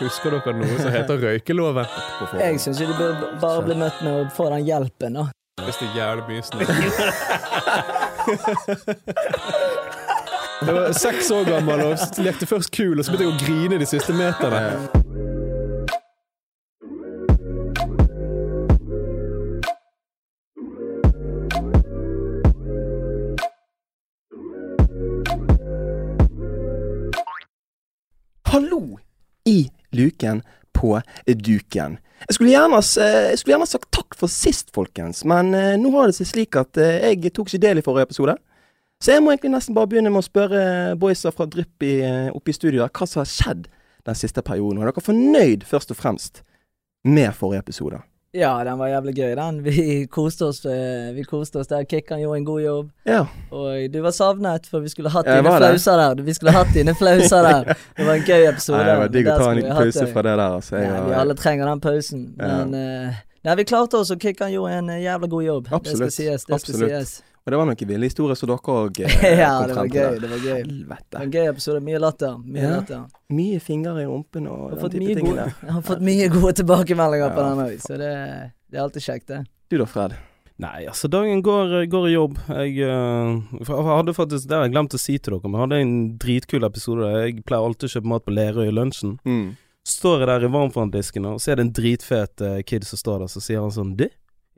Husker dere noe som heter røykeloven? Jeg syns de bør bare bli møtt med å få den hjelpen, da. Hvis det er jævlig mye snø. Jeg var seks år gammel og lekte først kul, og så begynte jeg å grine de siste meterne. Hallo i luken på duken. Jeg skulle, gjerne, jeg skulle gjerne sagt takk for sist, folkens, men eh, nå har det seg slik at eh, jeg tok ikke del i forrige episode. Så jeg må egentlig nesten bare begynne med å spørre boysa fra Drypp eh, oppe i studio hva som har skjedd den siste perioden. Er dere fornøyd, først og fremst, med forrige episode? Ja, den var jævlig gøy, den. Vi koste oss, eh, vi koste oss der. Kikkan gjorde en god jobb. Ja. Og du var savnet, for vi skulle hatt Jeg dine flauser der. Vi skulle hatt dine flauser der. Det var en gøy episode. Nei, det var digg å ta en liten pause fra det der. Altså. Nei, vi alle trenger den pausen. Ja. Men uh, Nei, vi klarte oss, og Kikkan gjorde en jævlig jævla god jobb. Absolutt. Det skal sies. Det skal Absolutt. sies. Og det var noen ville historier som dere òg eh, ja, kom det frem var til. gøy. Det var gøy. Det Helvete. var en gøy episode. Mye latter. Mye Ja. latter. Mye fingre i rumpen og den type ting. gode, der. jeg har fått mye gode tilbakemeldinger på Ja, den òg, så det, det er alltid kjekt, det. Du da, Fred? Nei, altså dagen går, går i jobb. Jeg, uh, jeg hadde faktisk Det har jeg glemt å si til dere, men jeg hadde en dritkul episode. Jeg pleier alltid å kjøpe mat på Lerøy i lunsjen. Mm. Står jeg der i varmtvanndisken, og så er det en dritfet uh, kid som står der, så sier han sånn Du,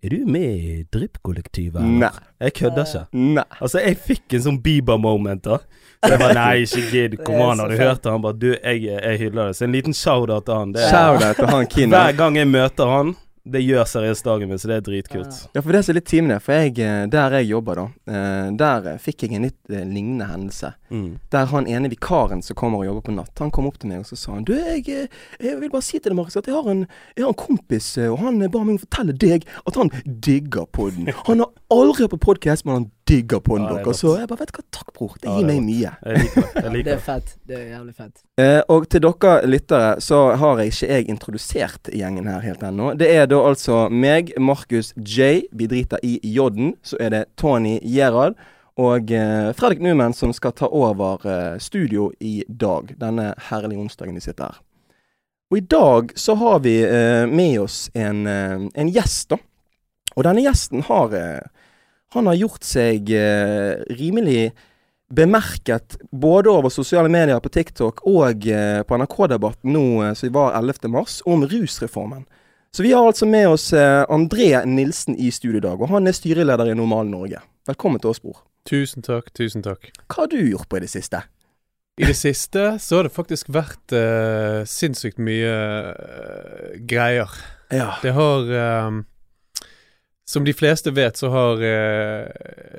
er du med i Drypp-kollektivet? Nei. Jeg kødder ikke. Nei. Altså, jeg fikk en sånn Bieber-moment, da. Så jeg bare Nei, ikke gidd. Kom an, har du hørt det? Han bare Du, jeg, jeg hyller det. Så en liten shout-out til han. Det er, Shout-out til han Kinn. hver gang jeg møter han, det gjør seriøst dagen min, så det er dritkult. Ja, for det er litt timende, for jeg, eh, der jeg jobber da, eh, der eh, fikk jeg en litt lignende hendelse. Mm. Der han ene vikaren som kommer og jobber på natt, han kom opp til meg og så sa han Du, jeg, jeg vil bare si til deg, Markus, at jeg har en, jeg har en kompis, og han ba meg fortelle deg at han digger podden. Han har aldri hørt på podkast, men han digger podden Ja, er deres. Så jeg bare vet hva, takk, bror. Det Ja, gir det meg mye. Jeg liker det. Jeg Det er fett. Det er jævlig fett. Eh, og til dere lyttere så har jeg ikke jeg introdusert gjengen her helt ennå. Det er da altså meg, Markus J. Vi driter i J-en. Så er det Tony Gerhard og eh, Fredrik Numen som skal ta over eh, studio i dag. Denne herlige onsdagen vi sitter her. Og i dag så har vi eh, med oss en, eh, en gjest, da. Og denne gjesten har eh, Han har gjort seg eh, rimelig bemerket både over sosiale medier på TikTok og eh, på NRK-debatten nå eh, som var 11. mars, om rusreformen. Så vi har altså med oss eh, André Nilsen i studiedag, og han er styreleder i Normal Norge. Velkommen til oss, bror. Tusen takk, tusen takk. Hva har du gjort på i det siste? I det siste så har det faktisk vært eh, sinnssykt mye eh, greier. Ja. Det har Som de fleste vet, så har eh,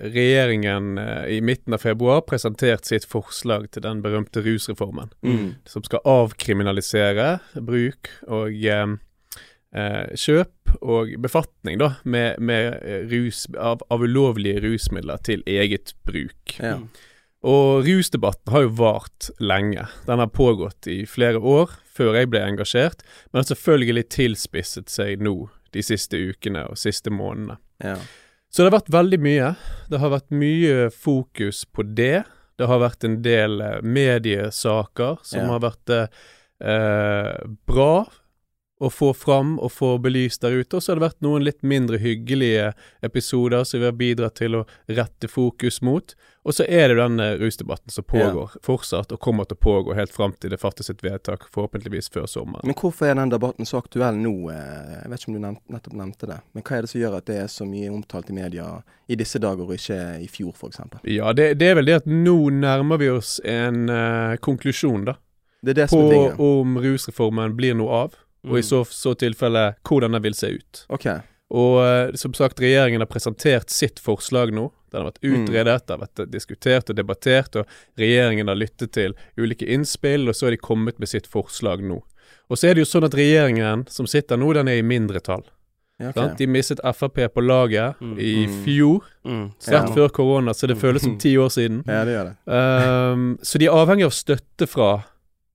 regjeringen eh, i midten av februar presentert sitt forslag til den berømte rusreformen. Mm. Som skal avkriminalisere bruk og eh, eh, kjøp og befatning da, med, med rus, av, av ulovlige rusmidler til eget bruk. ja. Og rusdebatten har jo vart lenge. Den har pågått i flere år før jeg ble engasjert, men har selvfølgelig tilspisset seg nå de siste ukene og siste månedene. ja. Så det har vært veldig mye. Det har vært mye fokus på det. Det har vært en del eh, mediesaker som Ja. har vært eh, eh, bra å få fram og få belyst der ute. Og så har det vært noen litt mindre hyggelige episoder som vi har bidratt til å rette fokus mot. Og så er det denne rusdebatten som pågår fortsatt, og kommer til å pågå helt fram til det fattes et vedtak, forhåpentligvis før sommeren. Men hvorfor er den debatten så aktuell nå? eh, Jeg vet ikke om du nettopp nevnte det. Men hva er det som gjør at det er så mye omtalt i media i disse dager, og ikke i fjor, f.eks.? Ja, det, det er vel det at nå nærmer vi oss en uh, konklusjon, da. Det er det som på er tingen. om rusreformen blir noe av, og i så, så tilfelle hvordan den vil se ut. Okay. Og eh, som sagt, regjeringen har presentert sitt forslag nå. Den har vært Mm. utredet, det har vært diskutert og debattert, og regjeringen har lyttet til ulike innspill, og så har de kommet med sitt forslag nå. Og så er det jo sånn at regjeringen som sitter nå, den er i mindretall. Ja, ok. De mistet Frp på laget Mm. i Mm. fjor, Mm. rett Ja. før korona, så det føles som ti år siden. Ja, det gjør det. Um, så de er avhengig av støtte fra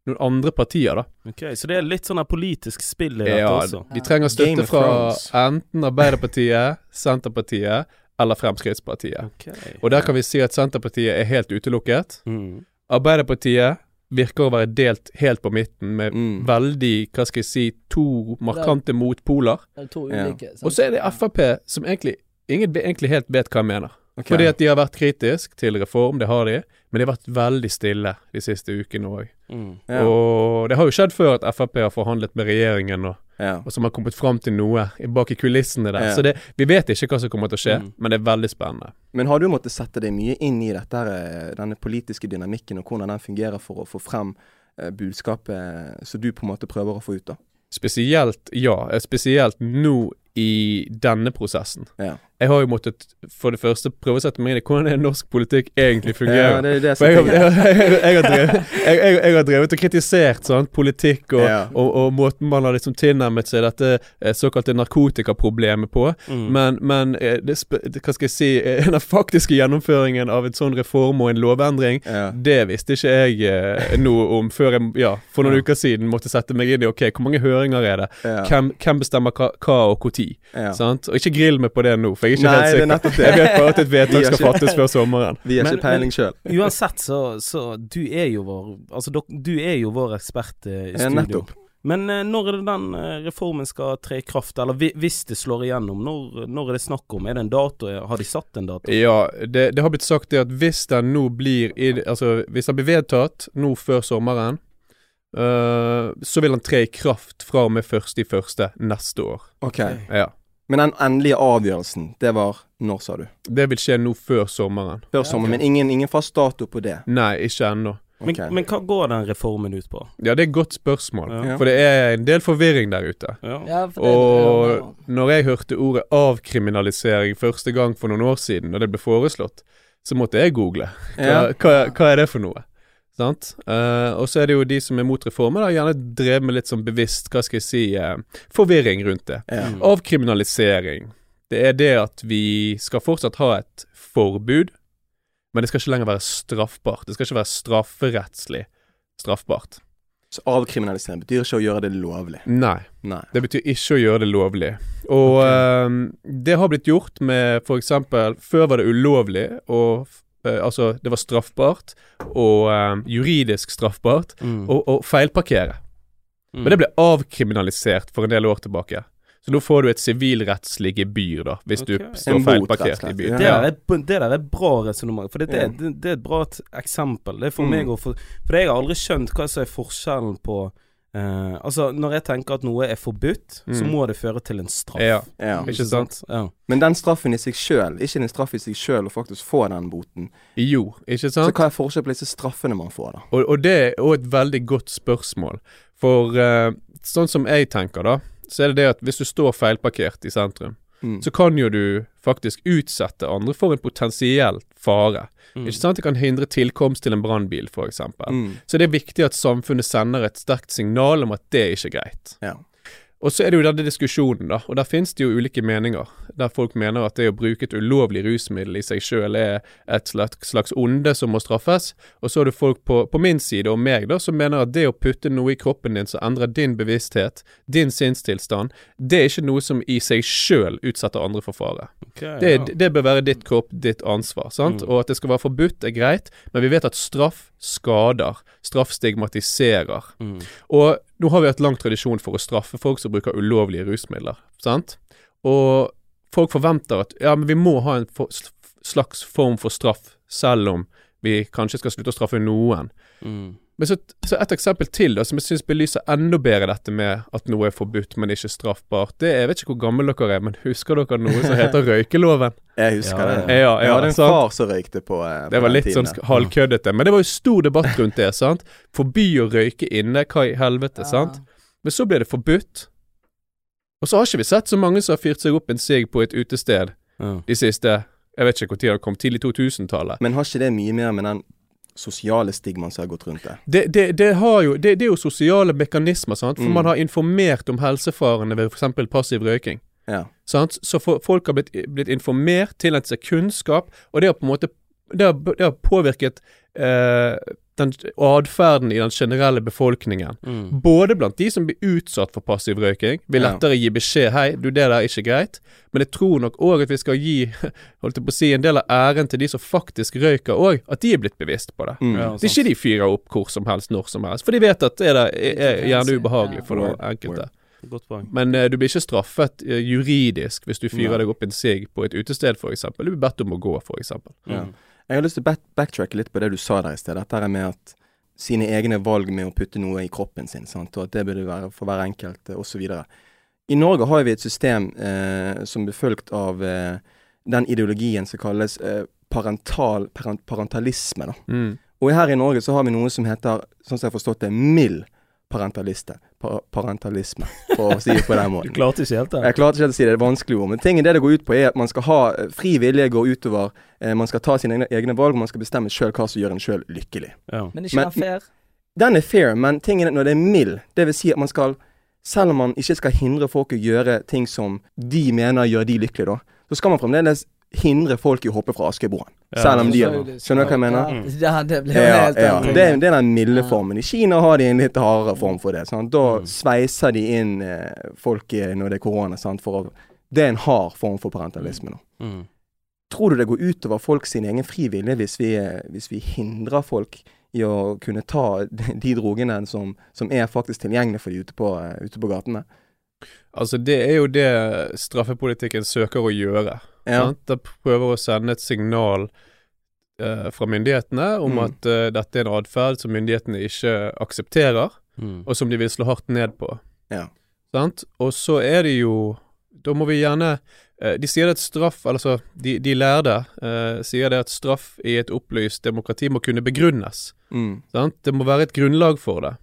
noen andre partier, da. Ok, Så det er litt sånn politisk spill i dette Ja, også? de trenger støtte fra enten Arbeiderpartiet, Senterpartiet eller Fremskrittspartiet. Ok. Og der kan vi si at Senterpartiet er helt utelukket. Mm. Arbeiderpartiet virker å være delt helt på midten, med Mm. veldig, hva skal jeg si, to markante motpoler. Er to Ja. Og så er det Frp som egentlig ingen egentlig helt vet hva jeg mener. Ok. Fordi at de har vært kritisk til reform, det har de, men de har vært veldig stille de siste ukene òg. Mm. ja. Og det har jo skjedd før at Frp har forhandlet med regjeringen, og, ja. og som har kommet fram til noe bak i kulissene der. Ja. Så det, vi vet ikke hva som kommer til å skje, Mm. men det er veldig spennende. Men har du måttet sette deg mye inn i dette, eh, denne politiske dynamikken, og hvordan den fungerer for å få frem eh, budskapet som du på en måte prøver å få ut, da? Spesielt, ja. eh, Spesielt nå i denne prosessen. Ja. Jeg har jo måttet for det første prøve å sette meg inn i hvordan er norsk politikk egentlig fungerer. Ja, det er det For jeg, har- jeg, jeg, jeg, har drevet, jeg, har drevet og kritisert sant, politikk og, Ja. og, og måten man har liksom tilnærmet seg dette eh, såkalte narkotikaproblemet på. Mm. Men, men eh, det, hva skal jeg si eh, den faktiske gjennomføringen av en sånn reform og en lovendring, ja. det visste ikke jeg noe om før jeg ja, for noen uker siden måtte sette meg inn i ok, hvor mange høringer er det, hvem, hvem bestemmer hva, hva og når. ja. Sant? Og ikke grill meg på det nå, for jeg er ikke Nei, helt det er nettopp det. Jeg vet bare at et vedtak skal fattes før sommeren. Vi har ikke peiling sjøl. Uansett, så, så Du er jo vår Altså, dok, du er jo vår ekspert eh, i Ja, studio. nettopp. Men eh, når er det den eh, reformen skal tre i kraft? Eller hvi- hvis det slår igjennom, når, når er det snakk om? Er det en dato? Har de satt en dato? Ja, det, det har blitt sagt det at hvis den nå blir i, Altså, hvis den blir vedtatt nå før sommeren, Uh, så vil den tre i kraft fra og med 1.1. neste år. Ok. Ja. Men den endelige avgjørelsen, det var når, sa du? Det vil skje nå før sommeren. Før sommeren. Men ingen, ingen fast dato på det? Nei, ikke ennå. Men, Ok. men hva går den reformen ut på? Ja, det er et godt spørsmål. Ja. For det er en del forvirring der ute. Ja. Og når jeg hørte ordet avkriminalisering første gang for noen år siden, og det ble foreslått, så måtte jeg google. Hva, Ja. hva, hva er det for noe? Sant? Uh, og så er det jo de som er mot reformer, da, gjerne drevet med litt sånn bevisst, hva skal jeg si, uh, forvirring rundt det. Ja. Mm. Avkriminalisering, det er det at vi skal fortsatt ha et forbud, men det skal ikke lenger være straffbart. Det skal ikke være strafferettslig straffbart. Så avkriminalisering betyr ikke å gjøre det lovlig? Nei. Nei. Det betyr ikke å gjøre det lovlig. Og ehm, det har blitt gjort med eksempel Før var det ulovlig, eh, altså det var straffbart, og ehm, juridisk straffbart, Mm. å å feilparkere. Mm. Men det ble avkriminalisert for en del år tilbake. Så nå får du et sivilrettslig gebyr, da, hvis du står feilparkert i byen. Det Ja. der, er, det der er bra resonnement, for det, det, det, det er et bra eksempel. Det er for Mm. meg å få For jeg har aldri skjønt hva som er forskjellen på eh, Altså, når jeg tenker at noe er forbudt, så Mm. må det føre til en straff. Ja. Ja. Ikke sant? Ja. Men den straffen i seg sjøl, ikke en straff i seg sjøl å faktisk få den boten. Jo, ikke Så hva er forskjellen på disse straffene man får, da? Og, og det er òg et veldig godt spørsmål. For uh, sånn som jeg tenker, da, så er det det at hvis du står feilparkert i sentrum, Mm. så kan jo du faktisk utsette andre for en potensiell fare. Mm. Ikke sant? Det kan hindre tilkomst til en brannbil, f.eks. Mm. Så det er viktig at samfunnet sender et sterkt signal om at det er ikke greit. Ja. Og så er det jo denne diskusjonen, da, og der finnes det jo ulike meninger. Der folk mener at det å bruke et ulovlig rusmiddel i seg sjøl er et slags, onde som må straffes. Og så er det folk på, på min side, og meg, da, som mener at det å putte noe i kroppen din som endrer din bevissthet, din sinnstilstand, det er ikke noe som i seg sjøl utsetter andre for fare. Okay, Det, ja. det bør være ditt kropp, ditt ansvar. sant? Mm. Og at det skal være forbudt, er greit, men vi vet at straff skader. Straff stigmatiserer. Mm. Og nå har vi hatt lang tradisjon for å straffe folk som bruker ulovlige rusmidler, sant? Og folk forventer at ja, men vi må ha en slags form for straff, selv om vi kanskje skal slutte å straffe noen. Mm. Men så, så et eksempel til da, som jeg syns belyser enda bedre dette med at noe er forbudt, men ikke straffbart. Det er, Jeg vet ikke hvor gammel dere er, men husker dere noe som heter røykeloven? Jeg husker Ja, det. Ja, Jeg ja, hadde en sant? far som røykte på, eh, på Det var den litt tiden sånn halvkøddete, men det var jo stor debatt rundt det, sant? Forby å røyke inne, hva i helvete, sant? Men så ble det forbudt. Og så har ikke vi sett så mange som har fyrt seg opp en sigg på et utested Ja. de siste Jeg vet ikke når det kom, tidlig 2000-tallet. Men har ikke det mye mer med den sosiale stigmaen som har gått rundt det? Det, det, det, har jo, er jo sosiale mekanismer, sant? for Mm. man har informert om helsefarene ved f.eks. passiv røyking. Ja. Sant? Så for, folk har blitt, blitt informert, tilegnet seg kunnskap, og det har på en måte Det har, det har påvirket eh, den atferden i den generelle befolkningen. Mm. Både blant de som blir utsatt for passiv røyking, vil lettere gi beskjed 'hei, du, det der er ikke greit', men jeg tror nok òg at vi skal gi holdt jeg på å si, en del av æren til de som faktisk røyker òg, at de er blitt bevisst på det. Mm. Ja, Det er ikke de fyrer opp hvor som helst, når som helst, for de vet at det er, er, er gjerne ubehagelig for noen enkelte. Godt poeng. Men uh, du blir ikke straffet uh, juridisk hvis du fyrer deg opp en sigg på et utested, f.eks. Du blir bedt om å gå, f.eks. Ja. Mm. Jeg har lyst til å back backtracke litt på det du sa der i sted. Dette er med at sine egne valg med å putte noe i kroppen sin, sant? og at det burde være for hver enkelt, eh, osv. I Norge har vi et system eh, som blir fulgt av eh, den ideologien som kalles eh, parental, parent, parentalisme. Mm. Og her i Norge så har vi noe som heter, sånn som jeg har forstått det, mild parentaliste. Pa parentalisme, for å si det på den måten. Du klarte ikke helt det? Jeg klarte ikke helt å si det, det er vanskelig ord. Men tingen det det går ut på, er at man skal ha eh, fri vilje gå utover. Eh, man skal ta sine egne, egne valg, og man skal bestemme sjøl hva som gjør en sjøl lykkelig. Ja. Men ikke Men- den fair? Den er fair, men tingen er når det er mild, det vil si at man skal Selv om man ikke skal hindre folk å gjøre ting som de mener gjør de lykkelige, da, så skal man fremdeles hindre folk i å hoppe fra Askebroen. Ja. Selv om de har Skjønner du hva jeg mener? Ja, Mm. ja, det blir Ja, helt ja. Det, er- det er den milde formen. I Kina har de en litt hardere form for det. Sant? Da Mm. sveiser de inn eh, folk når det er korona. Sant? For å, det er en hard form for parentalisme. nå. Mm. Tror du det går utover folk sin egen frivillige hvis vi, eh, hvis vi hindrer folk i å kunne ta de drogene som, som er faktisk tilgjengelige for de ute på, eh, ute på gatene? Altså, det er jo det straffepolitikken søker å gjøre. Ja. Sant? Det prøver å sende et signal eh, fra myndighetene om Mm. at eh, dette er en atferd som myndighetene ikke aksepterer, Mm. og som de vil slå hardt ned på. Ja. Sant? Og så er det jo Da må vi gjerne eh, De sier at straff Altså, de, de lærde eh, sier det at straff i et opplyst demokrati må kunne begrunnes. Mm. Sant? Det må være et grunnlag for det.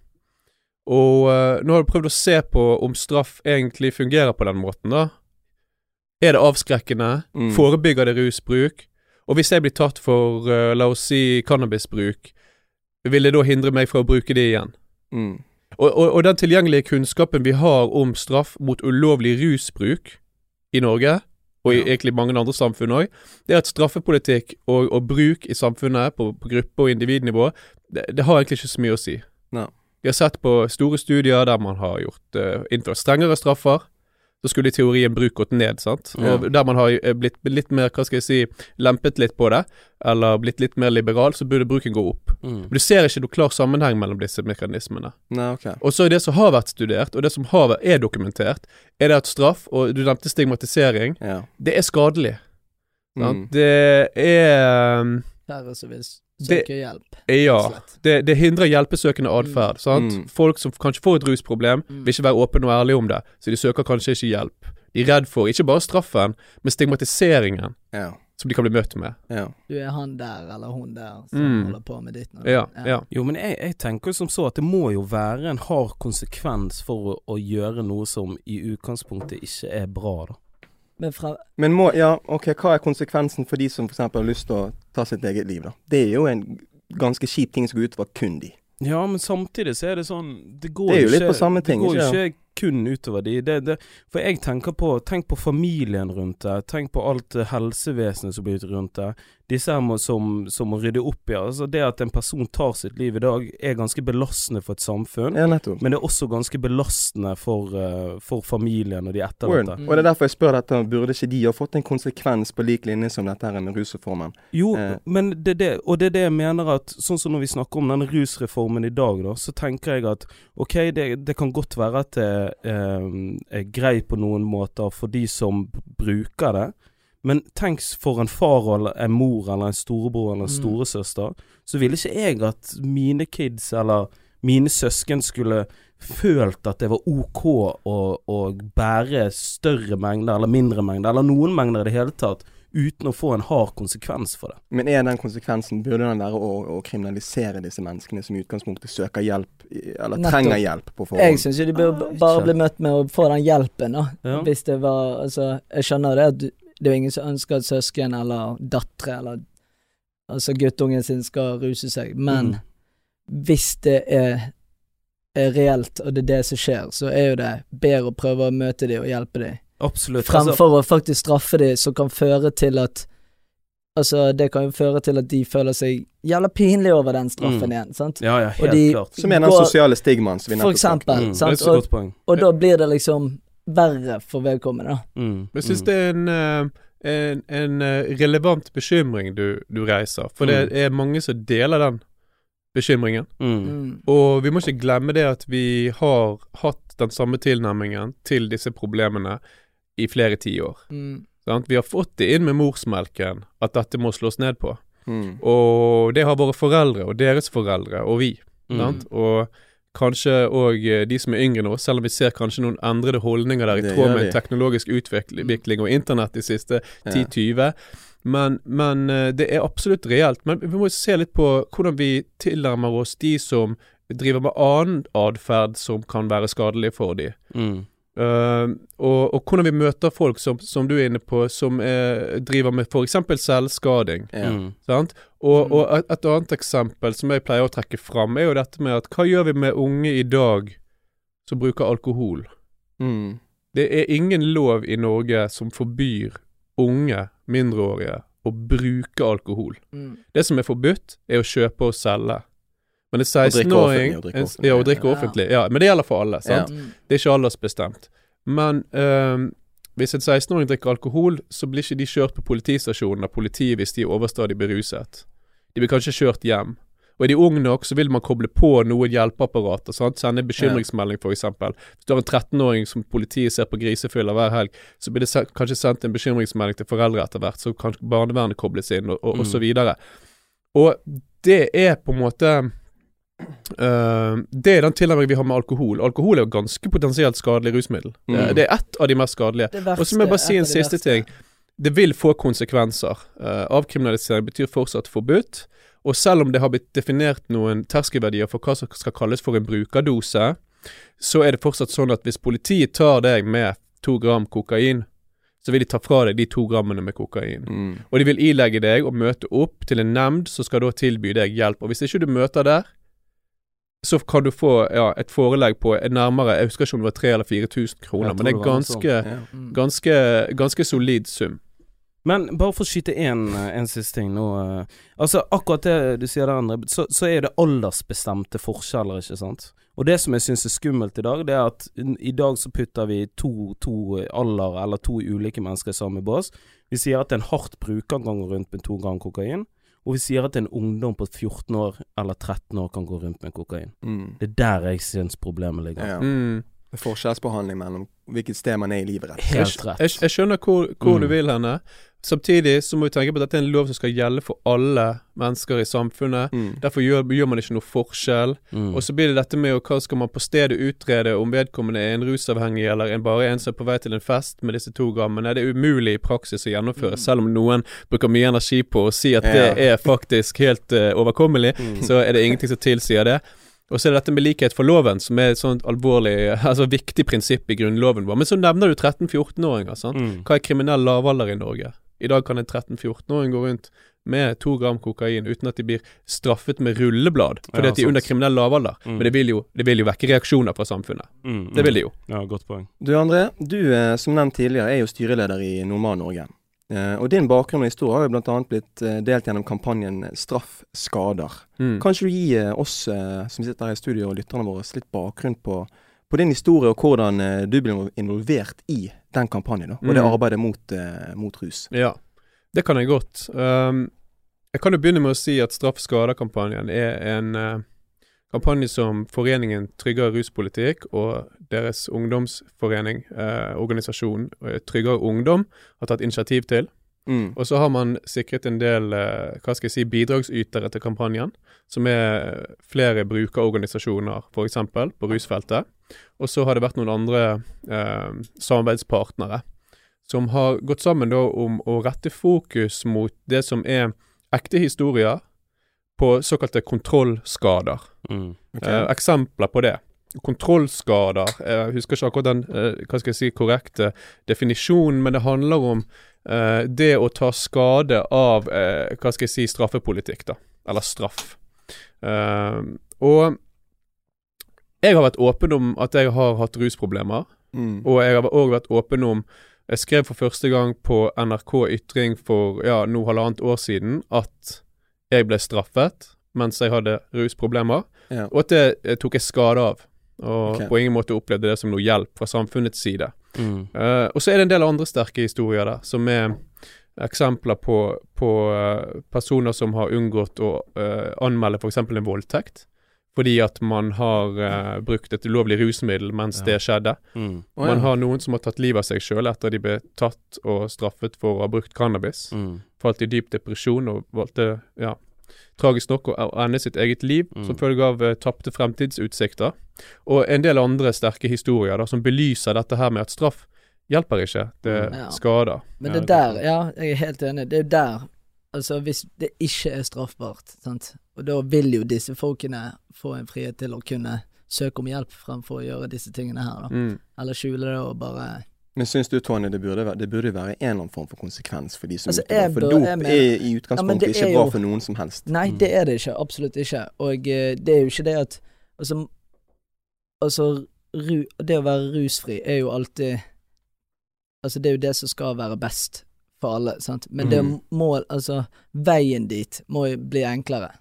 Og eh, nå har du prøvd å se på om straff egentlig fungerer på den måten, da. Er det avskrekkende? Mm. Forebygger det rusbruk? Og hvis jeg blir tatt for, uh, la oss si, cannabisbruk, vil det da hindre meg fra å bruke det igjen? Mm. Og, og, og den tilgjengelige kunnskapen vi har om straff mot ulovlig rusbruk i Norge, og i Ja. egentlig mange andre samfunn òg, det er at straffepolitikk og, og bruk i samfunnet på, på gruppe- og individnivå, det, det har egentlig ikke så mye å si. Nei. Vi har sett på store studier der man har gjort, uh, innført strengere straffer. Så skulle i teorien bruk gått ned, sant. Ja. Og der man har eh, blitt litt mer, hva skal jeg si, lempet litt på det, eller blitt litt mer liberal, så burde bruken gå opp. Mm. Men du ser ikke noe klar sammenheng mellom disse mekanismene. Nei, ok. Og så er det som har vært studert, og det som har, vært- er dokumentert, er det at straff, og du nevnte stigmatisering, Ja. det er skadelig. sant? Mm. Det er um, som vil Det- søke hjelp. Ja. Det, det hindrer hjelpesøkende atferd. sant? Mm. Folk som kanskje får et rusproblem, Mm. vil ikke være åpne og ærlige om det, så de søker kanskje ikke hjelp. De er redd for ikke bare straffen, men stigmatiseringen Ja. som de kan bli møtt med. Ja. Du er han der eller hun der som Mm. holder på med ditt. nå. Ja, ja. Jo, men jeg, jeg tenker som så at det må jo være en hard konsekvens for å, å gjøre noe som i utgangspunktet ikke er bra, da. Men fra, Men må, ja, ok, hva er konsekvensen for de som f.eks. har lyst til å ta sitt eget liv, da? Det er jo en ganske kjip ting som går utover kun de. Ja, men samtidig så er det sånn Det går Det jo ikke, ting, Det går ikke ikke kun utover de. Det, det, for jeg tenker på Tenk på familien rundt det. Tenk på alt helsevesenet som blir rundt det. Disse her må, som, som må rydde opp i. Altså det at en person tar sitt liv i dag, er ganske belastende for et samfunn. Ja. Men det er også ganske belastende for, uh, for familien og de etterlatte. Mm. Og det er derfor jeg spør dette, burde ikke de ha fått en konsekvens på lik linje som dette her med rusreformen? Jo, Eh. men det det, og det er det jeg mener at Sånn som når vi snakker om denne rusreformen i dag, da, så tenker jeg at ok, det, det kan godt være at det eh, er greit på noen måter for de som bruker det, men tenk for en far eller en mor eller en storebror eller en Mm. storesøster, så ville ikke jeg at mine kids eller mine søsken skulle følt at det var ok å, å bære større mengder eller mindre mengder, eller noen mengder i det hele tatt, uten å få en hard konsekvens for det. Men er den konsekvensen, burde den være å, å kriminalisere disse menneskene som i utgangspunktet søker hjelp, eller Nettopp. trenger hjelp på jeg forhånd? syns jo de bør Ah, bare bli møtt med å få den hjelpen, da. Ja. Hvis det var Altså, jeg skjønner det at du- det er jo ingen som ønsker at søsken eller datter eller Altså guttungen sin skal ruse seg, men Mm. hvis det er, er reelt, og det er det som skjer, så er jo det bedre å prøve å møte dem og hjelpe dem, Absolutt. Altså, fremfor å faktisk straffe dem, som kan føre til at Altså, det kan jo føre til at de føler seg jævla pinlig over den straffen Mm. igjen, sant. Ja, ja, helt de- klart. Som er den sosiale stigmaen som vi For nettopp snakket om. eksempel, Mm, det er sant. et Og, godt poeng. og da blir det liksom verre for vedkommende. Mm, Jeg syns mm. det er en, eh, en, en eh, relevant bekymring du, du reiser, for det Mm. er mange som deler den bekymringen. Mm. Mm. Og vi må ikke glemme det at vi har hatt den samme tilnærmingen til disse problemene i flere tiår. Mm. Sant? Vi har fått det inn med morsmelken at dette må slås ned på. Mm. Og det har våre foreldre og deres foreldre og vi. Mm. Sant? Og kanskje òg de som er yngre nå, selv om vi ser kanskje noen endrede holdninger der i tråd med teknologisk utvikling og internett de siste 10-20. Men, men eh, det er absolutt reelt. Men vi må se litt på hvordan vi tilnærmer oss de som driver med annen atferd som kan være skadelig for de. Mm. Eh, og, og hvordan vi møter folk som, som du er inne på, som er, driver med f.eks. selvskading. Ja. Mm. Sant? Og, Mm. og et, et annet eksempel som jeg pleier å trekke fram, er jo dette med at hva gjør vi med unge i dag som bruker alkohol? Mm. Det er ingen lov i Norge som forbyr unge mindreårige å bruke alkohol. Mm. Det som er forbudt, er å kjøpe og selge. Men en 16-åring Ja, og drikke offentlig. Ja, å drikke offentlig. Ja, men det gjelder for alle. sant? Det er ikke aldersbestemt. Men um, hvis en 16-åring drikker alkohol, så blir ikke de kjørt på politistasjonen av politiet hvis de er overstadig beruset. De blir kanskje kjørt hjem. Og er de unge nok, så vil man koble på noen hjelpeapparater. Sant? Sende en bekymringsmelding, f.eks. Hvis du har en 13-åring som politiet ser på grisefyller hver helg, så blir det kanskje sendt en bekymringsmelding til foreldre etter hvert, så kan barnevernet kobles inn, og, og, og så Mm. videre. Og det er på en måte øh, Det er den tilnærmingen vi har med alkohol. Alkohol er jo ganske potensielt skadelig rusmiddel. Det, Mm. det er ett av de mest skadelige. Og så må jeg bare si en siste ting. Det vil få konsekvenser. Uh, avkriminalisering betyr fortsatt forbudt. Og selv om det har blitt definert noen terskelverdier for hva som skal kalles for en brukerdose, så er det fortsatt sånn at hvis politiet tar deg med to gram kokain, så vil de ta fra deg de to grammene med kokain. Mm. Og de vil ilegge deg å møte opp til en nemnd som skal da tilby deg hjelp. Og hvis ikke du møter der, så kan du få ja, et forelegg på nærmere Jeg husker ikke om det var 3000 eller 4000 kroner, men det er ganske, Ja. Mm. ganske, ganske solid sum. Men bare for å skyte en, en siste ting nå. eh, Altså, akkurat det du sier der, André, så, så er det aldersbestemte forskjeller, ikke sant? Og det som jeg syns er skummelt i dag, det er at i dag så putter vi to, to alder, eller to ulike mennesker i samme bås. Vi sier at en hardt bruker ganger rundt med to ganger kokain. Og vi sier at en ungdom på 14 år eller 13 år kan gå rundt med kokain. Mm. Det er der jeg syns problemet ligger. Ja. Mm. Forskjellsbehandling mellom hvilket sted man er i livet. rett. Helt rett. Jeg, jeg skjønner hvor, hvor du Mm. vil henne. Samtidig så må vi tenke på at dette er en lov som skal gjelde for alle mennesker i samfunnet. Mm. Derfor gjør, gjør man ikke noe forskjell. Mm. Og så blir det dette med hva skal man på stedet utrede om vedkommende er en rusavhengig eller en bare en som er på vei til en fest med disse to grammene. Det er umulig i praksis å gjennomføre, Mm. selv om noen bruker mye energi på å si at det er faktisk helt uh, overkommelig. Mm. så er det ingenting som tilsier det. Og så er det dette med likhet for loven, som er et sånt alvorlig, altså viktig prinsipp i grunnloven vår. Men så nevner du 13-14-åringer, sant. Mm. Hva er kriminell lavalder i Norge? I dag kan en 13-14-åring gå rundt med to gram kokain uten at de blir straffet med rulleblad, fordi Ja, at de er under kriminell lavalder. Mm. Men det vil, jo, det vil jo vekke reaksjoner fra samfunnet. Mm, Det vil det jo. Ja, godt poeng. Du André, du eh, som nevnt tidligere er jo styreleder i Normal-Norge. Eh, og din bakgrunn og historie har jo bl.a. blitt eh, delt gjennom kampanjen Straff skader. Mm. Kan ikke du gi eh, oss som sitter her i studio og lytterne våre litt bakgrunn på, på din historie og hvordan du ble involvert i den kampanjen da, og det Mm. arbeidet mot, mot rus? Ja, det kan jeg godt. Um, jeg kan jo begynne med å si at Straff skader-kampanjen er en kampanje som Foreningen Tryggere ruspolitikk og deres ungdomsforening, eh, organisasjon eh, Tryggere ungdom, har tatt initiativ til. Mm. Og så har man sikret en del eh, hva skal jeg si, bidragsytere til kampanjen, som er flere brukerorganisasjoner, f.eks. på rusfeltet. Og så har det vært noen andre eh, samarbeidspartnere som har gått sammen da om å rette fokus mot det som er ekte historier på såkalte kontrollskader. Mm. Okay. Eh, eksempler på det. Kontrollskader Jeg husker ikke akkurat den eh, hva skal jeg si, korrekte definisjonen, men det handler om eh, det å ta skade av eh, hva skal jeg si, straffepolitikk, da. Eller straff. Eh, og jeg har vært åpen om at jeg har hatt rusproblemer. Mm. Og jeg har òg vært åpen om Jeg skrev for første gang på NRK Ytring for ja, nå halvannet år siden at jeg ble straffet mens jeg hadde rusproblemer, Ja. og at det eh, tok jeg skade av. Og okay. på ingen måte opplevde det som noe hjelp fra samfunnets side. Mm. Uh, og så er det en del andre sterke historier der, som er eksempler på, på uh, personer som har unngått å uh, anmelde f.eks. en voldtekt. Fordi at man har uh, brukt et ulovlig rusmiddel mens Ja. det skjedde. Mm. Å, Man har noen som har tatt livet av seg sjøl etter de ble tatt og straffet for å ha brukt cannabis. Mm. Falt i dyp depresjon og valgte, ja, tragisk nok å ende sitt eget liv Mm. som følge av uh, tapte fremtidsutsikter. Og en del andre sterke historier da, som belyser dette her med at straff hjelper ikke, det Mm. Ja. skader. Men det der, ja, jeg er helt enig. Det er der Altså, hvis det ikke er straffbart, sant, og da vil jo disse folkene få en frihet til å kunne søke om hjelp fremfor å gjøre disse tingene her, da. Mm. Eller skjule det og bare Men syns du, Tony, det burde, være, det burde være en eller annen form for konsekvens for de som Altså, utøver? For dop er i utgangspunktet ja, ikke bra jo- for noen som helst. Nei, Mm. det er det ikke. Absolutt ikke. Og eh, det er jo ikke det at Altså, altså ru, det å være rusfri er jo alltid Altså, det er jo det som skal være best for alle, sant. Men det Mhm. må Altså, veien dit må jo bli enklere.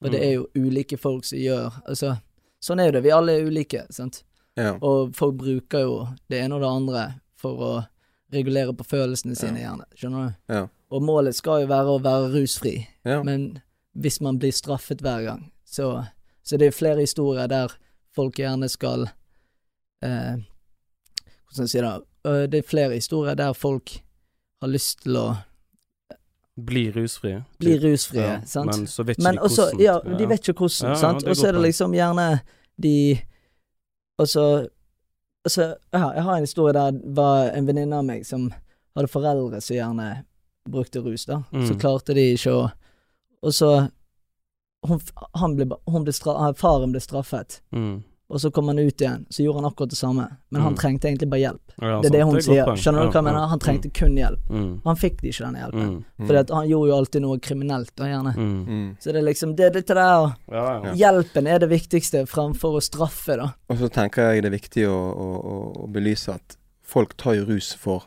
For det Mm. er jo ulike folk som gjør Altså, sånn er jo det. Vi alle er ulike, sant. Ja. Og folk bruker jo det ene og det andre for å regulere på følelsene sine, Ja. gjerne. Skjønner du? Ja. Og målet skal jo være å være rusfri. ja. Men hvis man blir straffet hver gang, så, så det er flere historier der folk gjerne skal eh, Hvordan skal jeg si det? Eh, Det er flere historier der folk har lyst til å Bli rusfrie. bli rusfrie, Ja, sant? Men så vet ikke Men de også, hvordan. ja, de vet ikke hvordan, Ja, ja, sant? er Og så er det liksom gjerne de Altså, så ja, Jeg har en historie der det var en venninne av meg som hadde foreldre som gjerne brukte rus, da. Så Mm. klarte de ikke å Og så hun, han ble, hun ble stra, Faren ble straffet, Mm. Og så kom han ut igjen. Så gjorde han akkurat det samme, men han Mm. trengte egentlig bare hjelp. Ja, Det er det hun hun er sier. godt. Skjønner du hva Ja, jeg mener? Han trengte kun hjelp. Mm. Han fikk ikke den hjelpen. Mm. Fordi han gjorde jo alltid noe kriminelt, da, gjerne. Mm. Mm. Så det er liksom Det det der Ja, ja. Hjelpen er det viktigste fremfor å straffe, da. Og så tenker jeg det er viktig å, å, å, belyse at folk tar jo rus for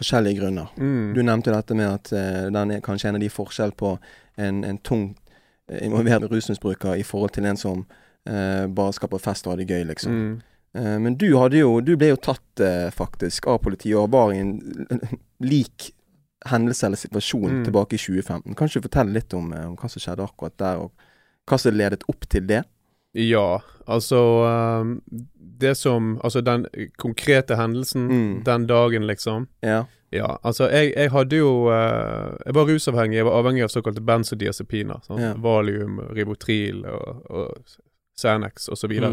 forskjellige grunner. Mm. Du nevnte dette med at uh, den er kanskje en av de forskjell på en, en tung eh, involvert rusmisbruker i forhold til en som bare skal på fest og ha det gøy, liksom. Mm. Eh, men du hadde jo Du ble jo tatt eh, faktisk av politiet og var i en lik hendelse eller situasjon Mm. tilbake i 2015. Kan du fortelle litt om, eh, om hva som skjedde akkurat der, og hva som ledet opp til det? Ja, altså ehm, Det som Altså, den konkrete hendelsen Mm. den dagen, liksom. Ja. Ja, altså, jeg, jeg hadde jo eh, Jeg var rusavhengig. Jeg var avhengig av såkalte benzodiazepiner. Sånn, Ja. Valium, Ribotril og, og Xanax osv. Så,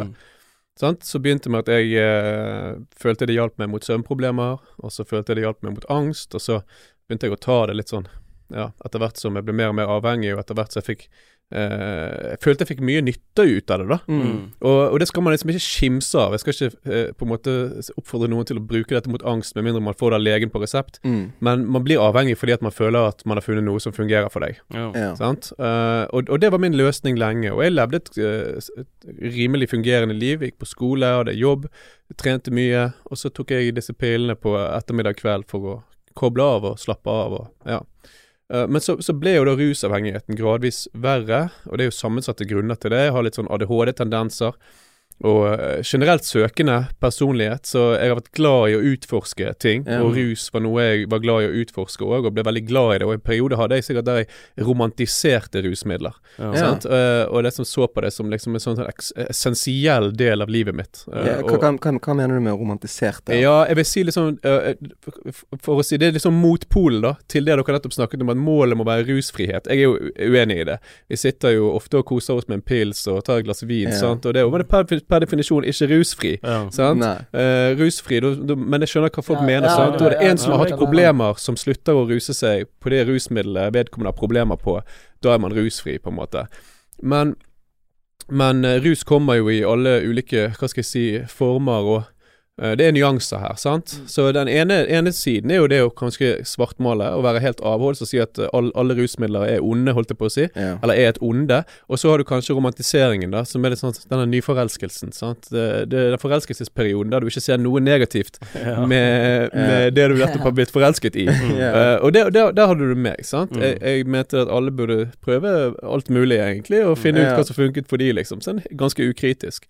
Mm. Så begynte med at jeg eh, følte det hjalp meg mot søvnproblemer, og så følte jeg det hjalp meg mot angst, og så begynte jeg å ta det litt sånn ja, etter hvert som jeg ble mer og mer avhengig, og etter hvert som jeg fikk Jeg følte jeg fikk mye nytte ut av det, da. Mm. Og, og det skal man liksom ikke skimse av. Jeg skal ikke eh, på en måte oppfordre noen til å bruke dette mot angst, med mindre man får det av legen på resept. Mm. Men man blir avhengig fordi at man føler at man har funnet noe som fungerer for deg. Ja. Ja. Sant? Eh, og, og det var min løsning lenge. Og jeg levde et, eh, et rimelig fungerende liv. Gikk på skole, hadde jobb, trente mye. Og så tok jeg disse pillene på ettermiddag kveld for å koble av og slappe av. Og, ja. Eh, men så, så ble jo da rusavhengigheten gradvis verre, og det er jo sammensatte grunner til det. Jeg har litt sånn ADHD-tendenser. Og eh, generelt søkende personlighet, så jeg har vært glad i å utforske ting. Ja. Og rus var noe jeg var glad i å utforske òg, og ble veldig glad i det. Og i en periode hadde jeg sikkert der jeg romantiserte rusmidler. Ja. Ja. Eh, og liksom så på det som liksom en sånn essensiell del av livet mitt. Uh, Ja, hva, hva, hva, hva mener du med romantisert? ja, jeg vil si liksom uh, For å si det er liksom motpolen da til det dere nettopp snakket om, at målet må være rusfrihet. Jeg er jo uenig i det. Vi sitter jo ofte og koser oss med en pils og tar et glass vin, Ja. sant? og det men det er per, definisjon ikke rusfri. Ja. Eh, rusfri, du, du, men jeg skjønner hva folk Ja, mener. ja, sant? Da er det ja, en som har hatt problemer, som slutter å ruse seg på det rusmiddelet vedkommende har problemer på. Da er man rusfri, på en måte. Men, men uh, rus kommer jo i alle ulike, hva skal jeg si, former, og Det er nyanser her, sant. Mm. Så den ene, ene siden er jo det å kanskje svartmale og være helt avholds og si at eh, all, alle rusmidler er onde, holdt jeg på å si. Ja. Eller er et onde. Og så har du kanskje romantiseringen, da, som er litt sånn denne nyforelskelsen. sant? Det, det er den forelskelsesperioden der du ikke ser noe negativt Ja. med, med det du nettopp har blitt forelsket i. Ja. Eh, og det- der, der hadde du meg, sant. Mm. Jeg, jeg mente at alle burde prøve alt mulig, egentlig, og finne ut hva som funket for de, liksom. Sånn ganske ukritisk.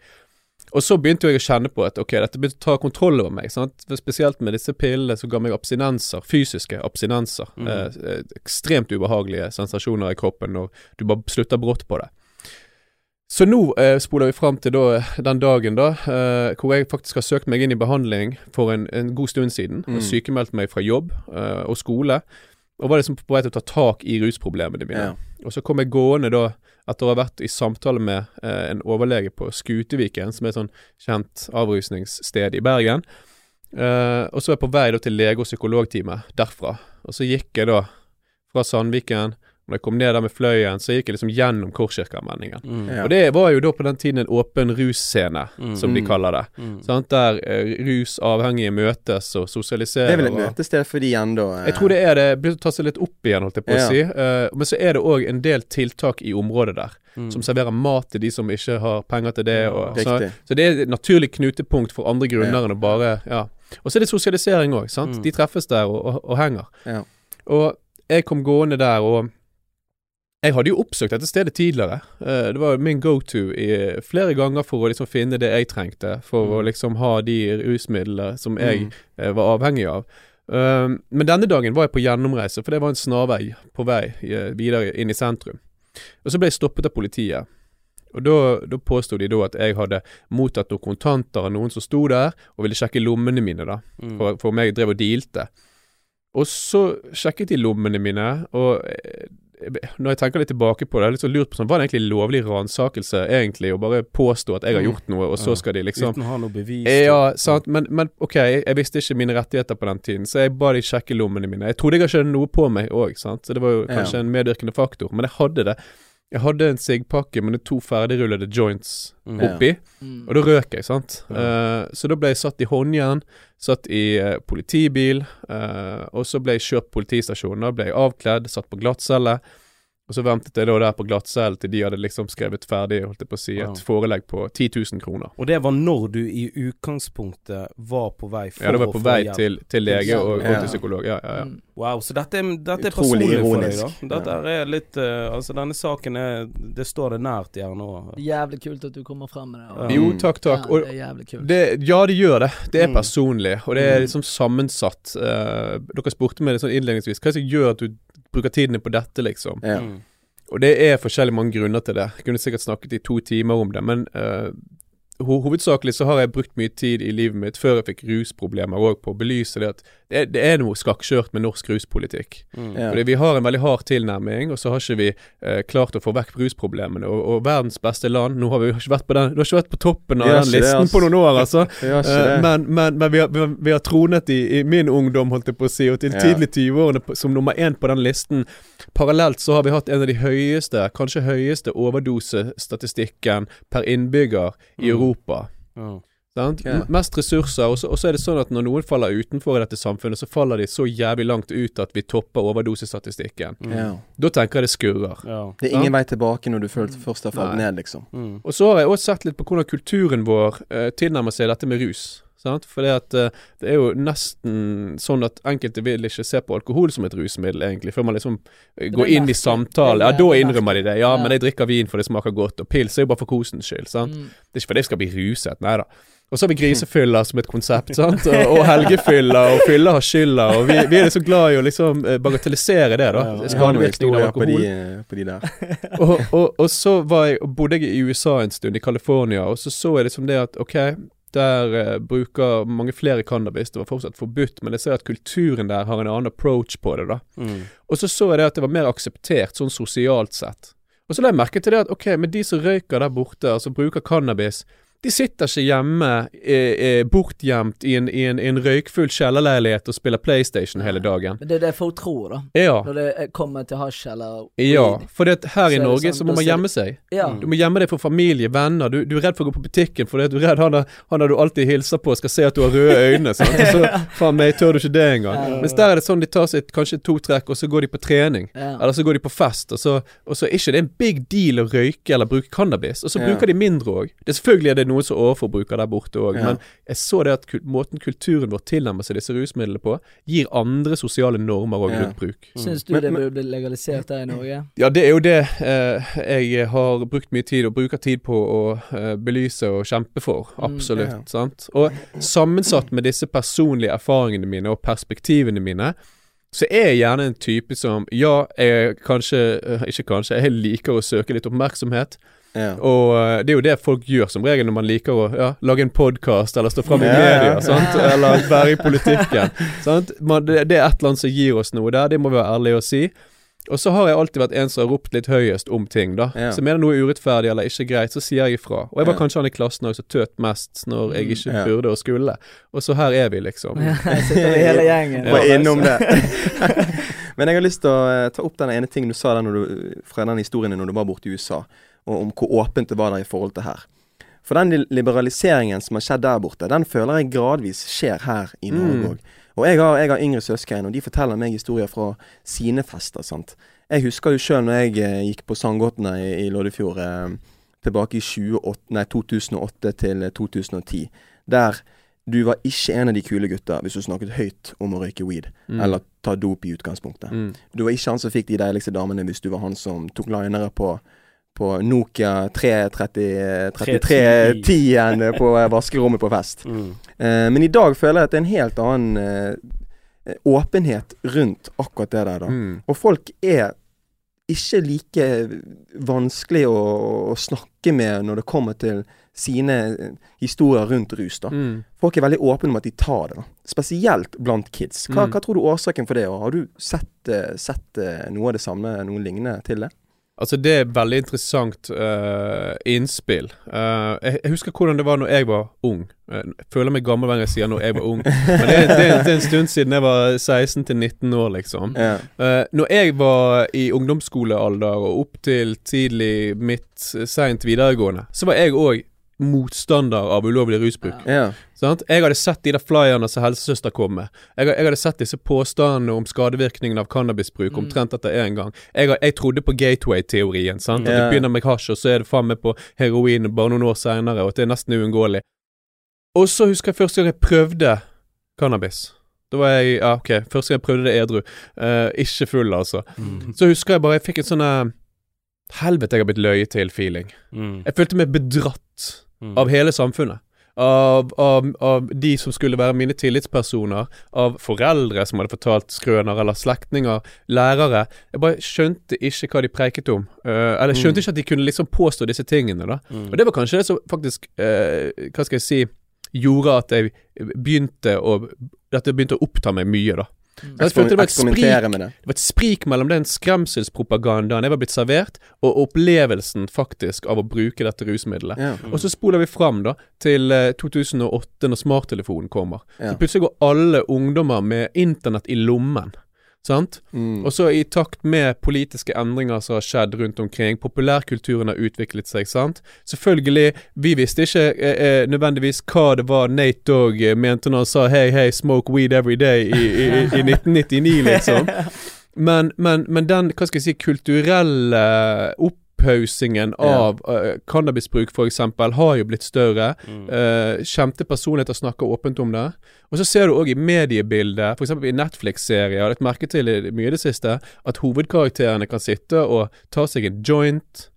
Og så begynte jeg å kjenne på at ok, dette begynte å ta kontroll over meg. sant? Spesielt med disse pillene som ga meg abstinenser, fysiske abstinenser. Mm. Eh, eh, ekstremt ubehagelige sensasjoner i kroppen når du bare slutter brått på det. Så nå eh, spoler vi fram til da, den dagen da, eh, hvor jeg faktisk har søkt meg inn i behandling for en, en god stund siden. Mm. Og sykemeldt meg fra jobb eh, og skole. Og var liksom på vei til å ta tak i rusproblemene mine. Ja. Og så kom jeg gående da, etter å ha vært i samtale med eh, en overlege på Skuteviken, som er et sånn kjent avrusningssted i Bergen. Eh, og så er jeg på vei da til lege- og psykologtime derfra. Og så gikk jeg da fra Sandviken. Når jeg kom ned der med Fløyen, så gikk jeg liksom gjennom Korskirkemenningen. Mm. Ja. Og det var jo da på den tiden en åpen russcene, Mm. som de Mm. kaller det. Mm. Sant? Der eh, rusavhengige møtes og sosialiserer. Det er vel et møtested for de igjen eh. jeg tror det er det. Begynner å ta seg litt opp igjen, holdt jeg på Ja. å si. Uh, men så er det òg en del tiltak i området der, Mm. som serverer mat til de som ikke har penger til det. Og, så, så det er et naturlig knutepunkt for andre grunner Ja. enn å bare Ja. Og så er det sosialisering òg, sant. Mm. De treffes der og, og, og henger. Ja. Og jeg kom gående der, og jeg hadde jo oppsøkt dette stedet tidligere. Eh, det var min go to i flere ganger for å liksom finne det jeg trengte, for Mm. å liksom ha de rusmidlene som jeg Mm. eh, var avhengig av. Um, men denne dagen var jeg på gjennomreise, for det var en snarvei på vei eh, videre inn i sentrum. Og så ble jeg stoppet av politiet. Og da, da påsto de da at jeg hadde mottatt noen kontanter av noen som sto der, og ville sjekke lommene mine, da. for, For, om jeg drev og dealte. Og så sjekket de lommene mine, og eh, når jeg tenker litt tilbake på det, jeg har litt så lurt på sånn, var det egentlig lovlig ransakelse, egentlig, å bare påstå at jeg har Mm. gjort noe, og så skal de liksom Uten å ha noe bevis. ja, sant, men, men ok, jeg visste ikke mine rettigheter på den tiden, så jeg ba de sjekke lommene mine. Jeg trodde jeg hadde noe på meg òg, sant, så det var jo Ja. kanskje en medvirkende faktor, men jeg hadde det. Jeg hadde en siggpakke med to ferdigrullede joints Mm. Oppi, Mm. og da røk jeg, sant. Ja. Uh, så da ble jeg satt i håndjern, satt i uh, politibil, uh, og så ble jeg kjørt politistasjonen. Da ble jeg avkledd, satt på glattcelle. Og så ventet jeg da der på glattcellen til de hadde liksom skrevet ferdig, holdt jeg på å si, Ja. et forelegg på 10 000 kroner. Og det var når du i utgangspunktet var på vei for å få hjelp? Ja, det var på vei til, til lege og, og til psykolog. Ja, ja, ja. Mm. Wow, så dette er, dette er personlig personlig for deg, ironisk. da. Dette er litt uh, Altså, denne saken er Det står det nært gjerne her Det er jævlig kult at du kommer frem med det. og- Ja. Jo, Mm. takk, takk. Ja, det er jævlig kult. det, ja, det gjør det. Det er Mm. personlig, og det er Mm. liksom sammensatt. Uh, dere spurte meg litt sånn innledningsvis hva er det som gjør at du bruker tiden din på dette, liksom. Ja. Mm. Og det er forskjellig mange grunner til det. Jeg kunne sikkert snakket i to timer om det, men uh, ho hovedsakelig så har jeg brukt mye tid i livet mitt før jeg fikk rusproblemer òg på å belyse det at det det er noe skakkjørt med norsk ruspolitikk. Mm. Ja. Fordi vi har en veldig hard tilnærming, og så har ikke vi eh, klart å få vekk rusproblemene. Og, og verdens beste land Nå har vi ikke vært på den Du har ikke vært på toppen av den listen det, listen på noen år, altså. Eh, men men, men vi, har, vi, har, vi har tronet i, i min ungdom, holdt jeg på å si, og til Ja. tidlig 20-årene som nummer én på den listen. Parallelt så har vi hatt en av de høyeste, kanskje høyeste overdosestatistikken per innbygger i Mm. Europa. Ja. Sant? Ja. Mest ressurser, og så, er det sånn at når noen faller utenfor i dette samfunnet, så faller de så jævlig langt ut at vi topper overdosestatistikken. Mm. Ja. Da tenker jeg det skurrer. Ja. Det er ingen vei tilbake når du først har falt Nei. ned, liksom. Mm. Og så har jeg også sett litt på hvordan kulturen vår eh, tilnærmer seg dette med rus. Sant? For det, at, eh, det er jo nesten sånn at enkelte vil ikke se på alkohol som et rusmiddel, egentlig, før man liksom eh, går inn i samtale. Ja, da innrømmer de det. Ja, Ja. men jeg drikker vin for det smaker godt, og pils er jo bare for kosens skyld. Sant? Mm. Det er ikke fordi jeg skal bli ruset, nei da. Og så har vi grisefyller som et konsept, sant. Og, og helgefyller, og fyller har skylda. Og vi, vi er liksom glad i å liksom eh, bagatellisere det, da. Jeg har noen historier på de, på de der. og, og, og så var jeg, bodde jeg i USA en stund, i California, og så så jeg liksom det at ok, der eh, bruker mange flere cannabis, det var fortsatt forbudt, men jeg ser at kulturen der har en annen approach på det, da. Mm. Og så så jeg det at det var mer akseptert, sånn sosialt sett. Og så la jeg merke til det at ok, men de som røyker der borte, altså bruker cannabis, De sitter ikke hjemme eh, eh, bortgjemt i en, i en, en røykfull kjellerleilighet og spiller PlayStation hele dagen. Men det er det folk tror, da. Ja. Når det kommer til hasj eller Ja, for det, her i er Norge sånn, så må man gjemme seg. Ja. Du må gjemme deg for familie, venner. Du, du er redd for å gå på butikken fordi du er redd han der, han du alltid hilser på skal se at du har røde øyne. Sant? Og så faen meg tør du ikke det engang. Ja. Mens der er det sånn de tar seg kanskje to trekk, og så går de på trening. Eller så går de på fest, og så, og så er ikke det en big deal å røyke eller bruke cannabis. Og så bruker de mindre òg. Selvfølgelig er det noen som overforbruker der borte òg, Ja. men jeg så det at måten kulturen vår tilnærmer seg disse rusmidlene på, gir andre sosiale normer òg Ja. rundt bruk. Syns du Men- det burde bli legalisert her i Norge? Ja, det er jo det eh, jeg har brukt mye tid, og bruker tid på å eh, belyse og kjempe for. Mm, Absolutt. ja. sant? Og sammensatt med disse personlige erfaringene mine og perspektivene mine, så er jeg gjerne en type som Ja, jeg kanskje eh, Ikke kanskje, jeg liker å søke litt oppmerksomhet. Ja. Og eh, det er jo det folk gjør som regel når man liker å ja, lage en podkast eller stå fram i media, ja. sant? eller være i politikken. sant? Man, det, det er et eller annet som gir oss noe der, det må vi være ærlige å si. Og så har jeg alltid vært en som har ropt litt høyest om ting, da. Ja. Så mener noe er urettferdig eller ikke greit, så sier jeg ifra. Og jeg var Ja. kanskje han i klassen også som tøt mest når jeg ikke Ja. burde og skulle. Og så her er vi, liksom. Ja, sitter vi hele gjengen. Var innom det. Men jeg har lyst til å eh, ta opp den ene tingen du sa der når du, fra den historien når du var borte i USA, og om hvor åpent det var der i forhold til her. For den liberaliseringen som har skjedd der borte, den føler jeg gradvis skjer her i Norge Mm. Og jeg har, jeg har yngre søsken, og de forteller meg historier fra sine fester. sant? Jeg husker jo sjøl når jeg eh, gikk på Sandgottene i, i Loddefjord eh, tilbake i 28, nei, 2008 til 2010. Der du var ikke en av de kule gutta hvis du snakket høyt om å røyke weed. Mm. Eller ta dop i utgangspunktet. mm. Du var ikke han som fikk de deiligste damene hvis du var han som tok linere på, på Nokia 33310-en på vaskerommet på fest. Mm. Eh, men i dag føler jeg at det er en helt annen eh, åpenhet rundt akkurat det der, da. Mm. Og folk er ikke like vanskelig å, å snakke med når det kommer til sine eh, historier rundt rus, da. Mm. Folk er veldig åpne om at de tar det, da. Spesielt blant kids. Hva, Mm. hva tror du årsaken for det, er? har du sett, eh, sett eh, noe av det samme, noe lignende til det? Altså, det er veldig interessant uh, innspill. Uh, jeg, jeg husker hvordan det var når jeg var ung. Eh, jeg føler meg gammel hver gang jeg sier når jeg var ung. Men det, det, det er en stund siden jeg var 16 til 19 år, liksom. Ja. Uh, når jeg var i ungdomsskolealder og opp til tidlig, midt, seint videregående, så var jeg òg motstander av ulovlig rusbruk. Ja. ja. Sant? Jeg hadde sett de der flyerne som helsesøster kom med. Jeg, jeg hadde sett disse påstandene om skadevirkningen av cannabisbruk Mm. omtrent etter én gang. Jeg, jeg trodde på gateway-teorien. sant? At Ja. du begynner med hasj, og så er det faen meg på heroin bare noen år seinere, og at det er nesten uunngåelig. Og så husker jeg første gang jeg prøvde cannabis. Da var jeg Ja, ok, første gang jeg prøvde det edru. Uh, ikke full, altså. Mm. Så husker jeg bare jeg fikk en sånn eh, Helvete, jeg har blitt løyet til-feeling. Mm. Jeg følte meg bedratt Mm. av hele samfunnet. Av, av, av de som skulle være mine tillitspersoner, av foreldre som hadde fortalt skrøner, eller slektninger, lærere. Jeg bare skjønte ikke hva de preiket om. Uh, eller skjønte Mm. ikke at de kunne liksom påstå disse tingene, da. Mm. Og det var kanskje det som faktisk uh, Hva skal jeg si gjorde at jeg begynte å At det begynte å oppta meg mye, da. Mm. Det var et sprik det. det var et sprik mellom den skremselspropagandaen jeg var blitt servert, og opplevelsen faktisk av å bruke dette rusmiddelet. Ja. Og så spoler vi fram da til eh, 2008, når smarttelefonen kommer. Ja. Så plutselig går alle ungdommer med internett i lommen. Sant? Mm. Og så i takt med politiske endringer som har skjedd rundt omkring, populærkulturen har utviklet seg, sant. Selvfølgelig, vi visste ikke eh, eh, nødvendigvis hva det var Nate Dogg eh, mente når han sa 'hei, hei, smoke weed every day' i, i, i, i 1999, liksom. Men, men, men den, hva skal jeg si, kulturelle opphaussingen av eh, cannabisbruk, eksempel, har jo blitt større. Mm. Uh, kjente personligheter snakker åpent om det. Og så ser du òg i mediebildet, f.eks. i Netflix-serier, jeg har lagt merke til mye i det siste, at hovedkarakterene kan sitte og ta seg en joint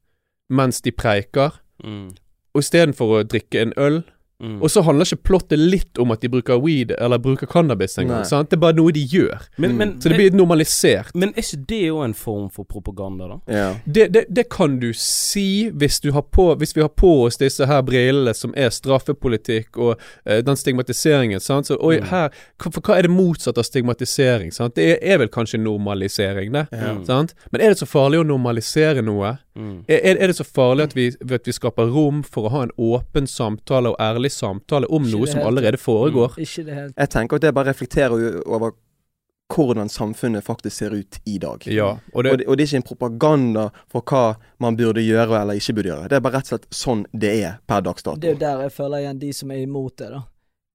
mens de preiker, Mm. og istedenfor å drikke en øl. Mm. Og så handler ikke plottet litt om at de bruker weed eller bruker cannabis engang. Det er bare noe de gjør. men, Mm. men, Så det blir normalisert. men er ikke det òg en form for propaganda, da? Ja. Det, det, det kan du si hvis, du har på, hvis vi har på oss disse her brillene som er straffepolitikk og uh, den stigmatiseringen. Sant? Så, oi, Mm. her, for hva er det motsatte av stigmatisering? Sant? Det er, er vel kanskje normalisering, det. Ja. Sant? Men er det så farlig å normalisere noe Mm. Er, er det så farlig at vi, at vi skaper rom for å ha en åpen samtale og ærlig samtale om Ikke noe som allerede foregår? Ikke det helt. Jeg tenker at det bare reflekterer over hvordan samfunnet faktisk ser ut i dag. Ja. Og Og, det, det, og det er ikke en propaganda for hva man burde gjøre eller ikke burde gjøre. Det er bare rett og slett sånn det er per dags dato. Det er jo der jeg føler igjen de som er imot det, da,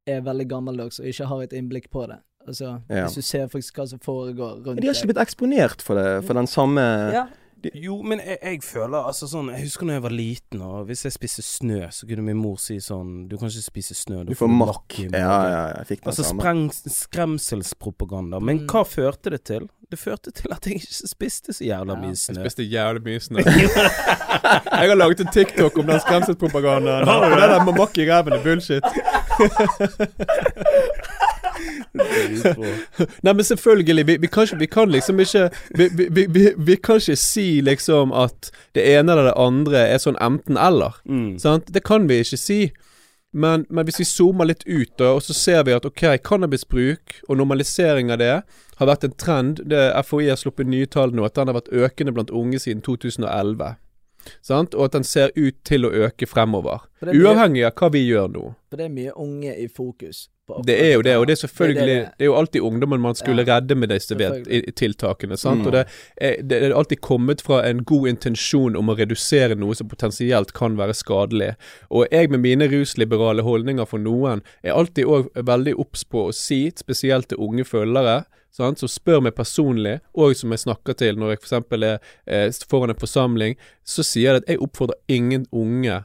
er veldig gammeldags og ikke har et innblikk på det. Altså, Ja. Hvis du ser faktisk hva som foregår rundt De har ikke blitt eksponert for det, for den samme Ja, Jo, men jeg, jeg føler altså sånn Jeg husker da jeg var liten, og hvis jeg spiste snø, så kunne min mor si sånn Du kan ikke spise snø, Du får makk. Ja, ja, jeg fikk den Altså samme. Altså skremselspropaganda. Men Mm. hva førte det til? Det førte til at jeg ikke spiste så jævla mye snø. jeg spiste jævlig mye snø. jeg har laget en TikTok om den skremselspropagandaen. Det der med makk i ræven er bullshit. Nei, men selvfølgelig. Vi, vi, kan, ikke, vi kan liksom ikke vi, vi, vi, vi, vi kan ikke si liksom at det ene eller det andre er sånn enten-eller. Mm. Sant? Det kan vi ikke si. Men, men hvis vi zoomer litt ut, da, og så ser vi at ok, cannabisbruk og normalisering av det har vært en trend. Det FHI har sluppet nye tall nå, at den har vært økende blant unge siden 2011. Sant? Og at den ser ut til å øke fremover. er, Uavhengig av hva vi gjør nå. for det er mye unge i fokus. Det er jo det, og det er selvfølgelig Det Det er er, jo alltid ungdommen man skulle Ja, redde med disse ved, i, i tiltakene. Sant? Mm. Og det er, det er alltid kommet fra en god intensjon om å redusere noe som potensielt kan være skadelig. Og jeg med mine rusliberale holdninger for noen, er alltid òg veldig obs på å si, spesielt til unge følgere, sant, som spør meg personlig, og som jeg snakker til når jeg f.eks. er eh, foran en forsamling, så sier jeg at jeg oppfordrer ingen unge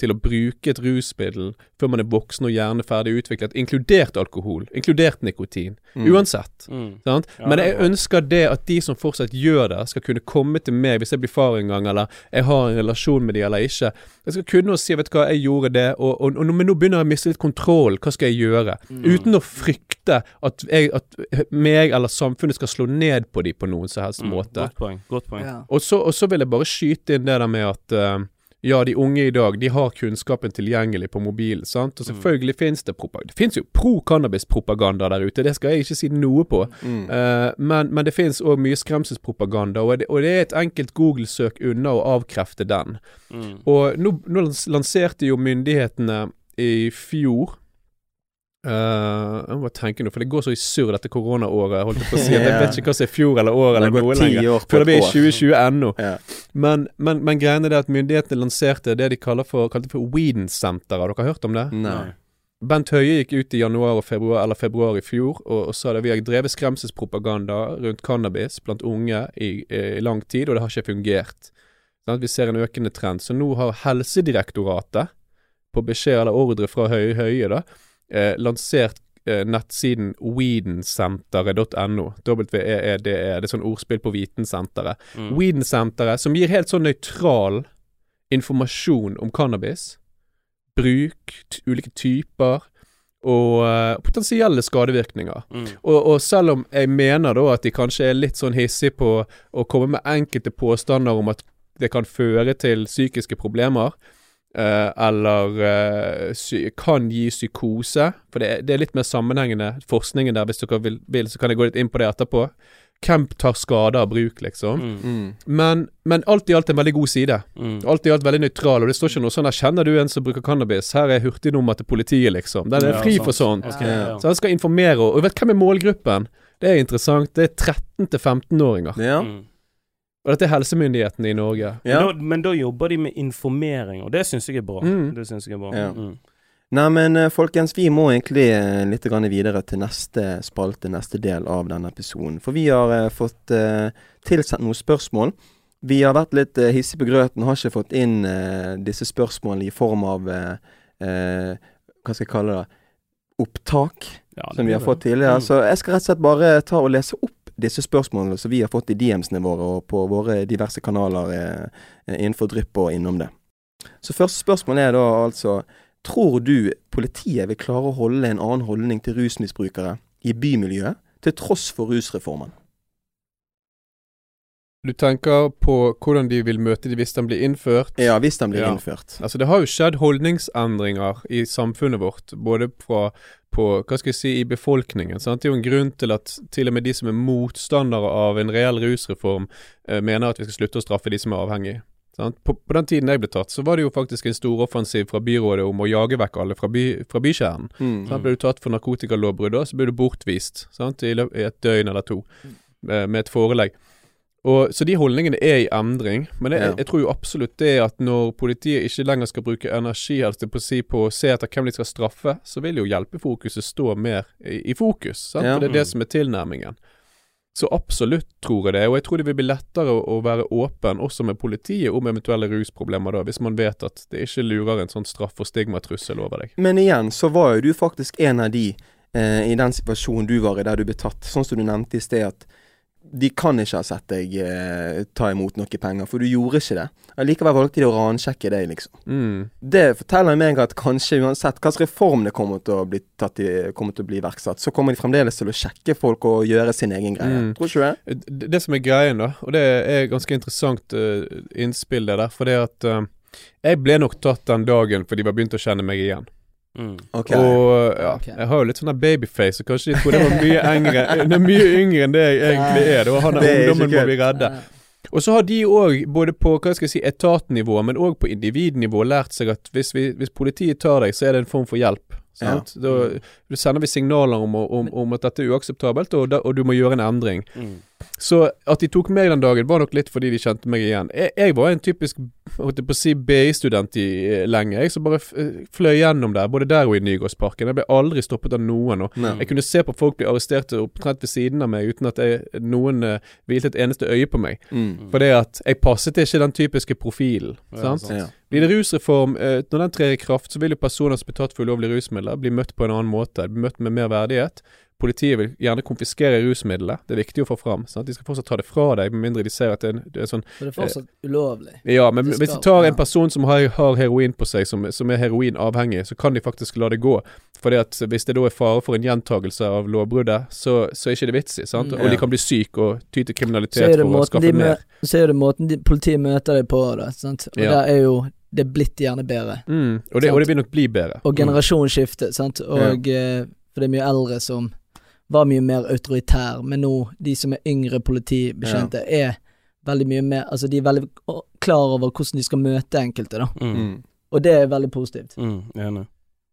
til å bruke et rusmiddel før man er voksen og gjerne ferdig utviklet, inkludert alkohol, inkludert nikotin. Mm. Uansett. Mm. Sant? Ja, Men jeg ønsker det at de som fortsatt gjør det, skal kunne komme til meg hvis jeg blir far en gang, eller jeg har en relasjon med de eller ikke. Jeg skal kunne si 'vet du hva, jeg gjorde det', og, og, og, men nå begynner jeg å miste litt kontroll. Hva skal jeg gjøre? Mm. Uten å frykte at, jeg, at meg eller samfunnet skal slå ned på de på noen som helst Mm. måte. Godt poeng. Godt poeng. Ja. Og så, og så vil jeg bare skyte inn det der med at eh, ja, de unge i dag de har kunnskapen tilgjengelig på mobilen. sant? Og selvfølgelig finnes det propaganda. Det finnes jo pro-cannabis-propaganda der ute, det skal jeg ikke si noe på. Mm. Uh, men, men det finnes òg mye skremselspropaganda, og det, og det er et enkelt Google-søk unna å avkrefte den. Mm. Og nå, nå lanserte jo myndighetene i fjor eh, Jeg må bare tenke nå, for det går så i surr dette koronaåret. Holdt jeg på å si at Jeg vet ikke hva som er fjor eller år Det eller noe lenger. vi er i 2020 ennå. Ja. Men, men, men greiene er at myndighetene lanserte det de kaller for, kalte for Weeden-senteret. Har dere hørt om det? Nei. Bent Høie gikk ut i januar og februar, eller februar i fjor og, og sa det vi har drevet skremselspropaganda rundt cannabis blant unge i, i lang tid, og det har ikke fungert. Sånn, vi ser en økende trend. Så nå har Helsedirektoratet, på beskjed eller ordre fra Høie, Høie da, eh, lansert eh, nettsiden weedensenteret.no. W-e-e-d-e. Det er sånn ordspill på Vitensenteret. Mm. Weedensenteret, som gir helt sånn nøytral informasjon om cannabis. Bruk, ulike typer og uh, potensielle skadevirkninger. Mm. Og, og selv om jeg mener da at de kanskje er litt sånn hissige på å komme med enkelte påstander om at det kan føre til psykiske problemer, eh, eller uh, sy kan gi psykose, for det er, det er litt mer sammenhengende, forskningen der, hvis dere vil, vil, så kan jeg gå litt inn på det etterpå. Hvem tar skade av bruk, liksom? Mm. Mm. Men, men alt i alt en veldig god side. Mm. Alt i alt veldig nøytral, og det står ikke noe sånn der 'Kjenner du en som bruker cannabis?' Her er hurtignummer til politiet, liksom. Den er Ja, fri sant. for sånt. Okay, Ja. ja. Så han skal informere, og vet hvem er målgruppen? Det er interessant. Det er 13 til 15-åringer. Ja. Mm. Og dette er helsemyndighetene i Norge. ja. Men, da, men da jobber de med informering, og det syns jeg er bra. Mm. Det synes jeg er bra. Ja. Mm. Nei, men eh, folkens, vi må egentlig eh, litt grann videre til neste spalte, neste del av denne episoden. For vi har eh, fått uh, tilsendt noen spørsmål. Vi har vært litt uh, hissige på grøten, har ikke fått inn uh, disse spørsmålene i form av uh, eh, Hva skal jeg kalle det? Opptak, Ja, det som vi har det. fått tidligere. Mm. Så jeg skal rett og slett bare ta og lese opp disse spørsmålene som vi har fått i DMs-ene våre og på våre diverse kanaler eh, eh, innenfor Drypp og innom det. Så første spørsmål er da altså Tror du politiet vil klare å holde en annen holdning til rusmisbrukere i bymiljøet, til tross for rusreformen? Du tenker på hvordan de vil møte de hvis den blir innført? Ja, hvis den blir Ja. innført. Altså, det har jo skjedd holdningsendringer i samfunnet vårt, både fra på, hva skal jeg si, i befolkningen. Sant? Det er jo en grunn til at til og med de som er motstandere av en reell rusreform, eh, mener at vi skal slutte å straffe de som er avhengige. Sant? På, på den tiden jeg ble tatt, så var det jo faktisk en storoffensiv fra byrådet om å jage vekk alle fra, by, fra bykjernen. Mm. Sant? Ble du tatt for narkotikalovbrudd, så ble du bortvist sant? I, et døgn eller to med, med et forelegg. Og, så de holdningene er i endring, men jeg, Ja. jeg tror jo absolutt det at når politiet ikke lenger skal bruke energi altså på å si på å se etter hvem de skal straffe, så vil jo hjelpefokuset stå mer i, i fokus. Sant? Ja. For det er det som er tilnærmingen. Så absolutt tror jeg det, og jeg tror det vil bli lettere å, å være åpen også med politiet om eventuelle rusproblemer da, hvis man vet at det ikke lurer en sånn straff- og stigmatrussel over deg. Men igjen så var jo du faktisk en av de eh, i den situasjonen du var i der du ble tatt. Sånn som du nevnte i sted at de kan ikke ha sett deg eh, ta imot noe penger, for du gjorde ikke det. Allikevel valgte de å ransjekke deg, liksom. Mm. Det forteller meg at kanskje uansett hvilken reform det kommer til å bli, tatt i, kommer til å bli iverksatt, så kommer de fremdeles til å sjekke folk og gjøre sin egen greie. Mm. Tror ikke du det? Det, det som er greien, da, og det er ganske interessant uh, innspill det der, for det at uh, jeg ble nok tatt den dagen fordi de var begynt å kjenne meg igjen. Mm. Okay. Og ja, okay. jeg har jo litt sånn babyface, og kanskje de tror det var mye yngre Det er mye yngre enn det jeg egentlig er. Han Det er ikke ungdommen må vi redde. Og så har de òg, både på hva skal jeg si, etatnivå, men òg på individnivå, lært seg at hvis, vi, hvis politiet tar deg, så er det en form for hjelp. Sant? Da, da sender vi signaler om, om, om at dette er uakseptabelt, og, da, og du må gjøre en endring. Mm. Så at de tok meg den dagen, var nok litt fordi de kjente meg igjen. Jeg, jeg var en typisk holdt jeg på å si BI-student i eh, lenge, jeg som bare eh, fløy gjennom der, både der og i Nygårdsparken. Jeg ble aldri stoppet av noen. Og Nei. jeg kunne se på folk bli arrestert omtrent ved siden av meg uten at jeg, noen uh, hvilte et eneste øye på meg. Mm. For at jeg passet ikke den typiske profilen. Ja, sant? sant. Ja. Blir det rusreform, uh, når den trer i kraft, så vil jo personer som blir tatt for ulovlige rusmidler, bli møtt på en annen måte. Bli møtt med mer verdighet. Politiet vil gjerne konfiskere rusmiddelet. Det er viktig å få fram. Sant? De skal fortsatt ta det fra deg, med mindre de ser at det er en, det er sånn For det er fortsatt ulovlig. Ja, men skal, hvis de tar en person som har, har heroin på seg, som, som er heroinavhengig, så kan de faktisk la det gå. Fordi at hvis det da er fare for en gjentagelse av lovbruddet, så, så er ikke det vits i. sant? Mm. Og de kan bli syke og ty til kriminalitet for å skaffe mer. så er det måten de, politiet møter deg på, da. Sant? Og Ja. der er jo det er blitt gjerne bedre. Mm. Og, det, og det vil nok bli bedre. Og generasjonsskifte, sant. Og ja. For det er mye eldre som var mye mer autoritær, men nå, de som er yngre politibetjente, er veldig mye mer Altså, de er veldig klar over hvordan de skal møte enkelte, da. Mm. Mm. Og det er veldig positivt. Mm. Enig.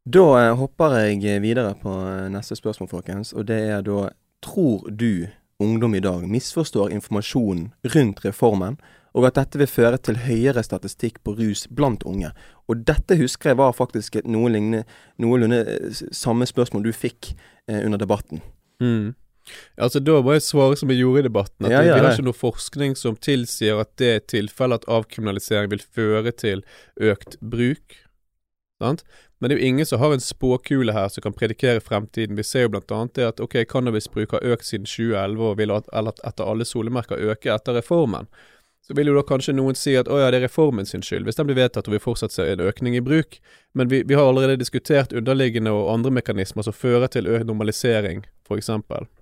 Da eh, hopper jeg videre på eh, neste spørsmål, folkens. Og det er da Tror du ungdom i dag misforstår informasjonen rundt reformen, og at dette vil føre til høyere statistikk på rus blant unge? Og dette husker jeg var faktisk et noe noenlunde eh, samme spørsmål du fikk eh, under debatten. Mm. Altså Da må jeg svare som jeg gjorde i debatten. At Ja, ja, Vi har ikke noe forskning som tilsier at det er tilfellet at avkriminalisering vil føre til økt bruk. Sant? Men det er jo ingen som har en spåkule her som kan predikere fremtiden. Vi ser jo blant annet det at ok, cannabisbruk har økt siden 2011 og vil at, etter alle solemerker øke etter reformen. Så vil jo da kanskje noen si at å ja, det er reformen sin skyld, hvis den blir vedtatt og vi fortsatt ser en økning i bruk. Men vi, vi har allerede diskutert underliggende og andre mekanismer som fører til økt normalisering, f.eks.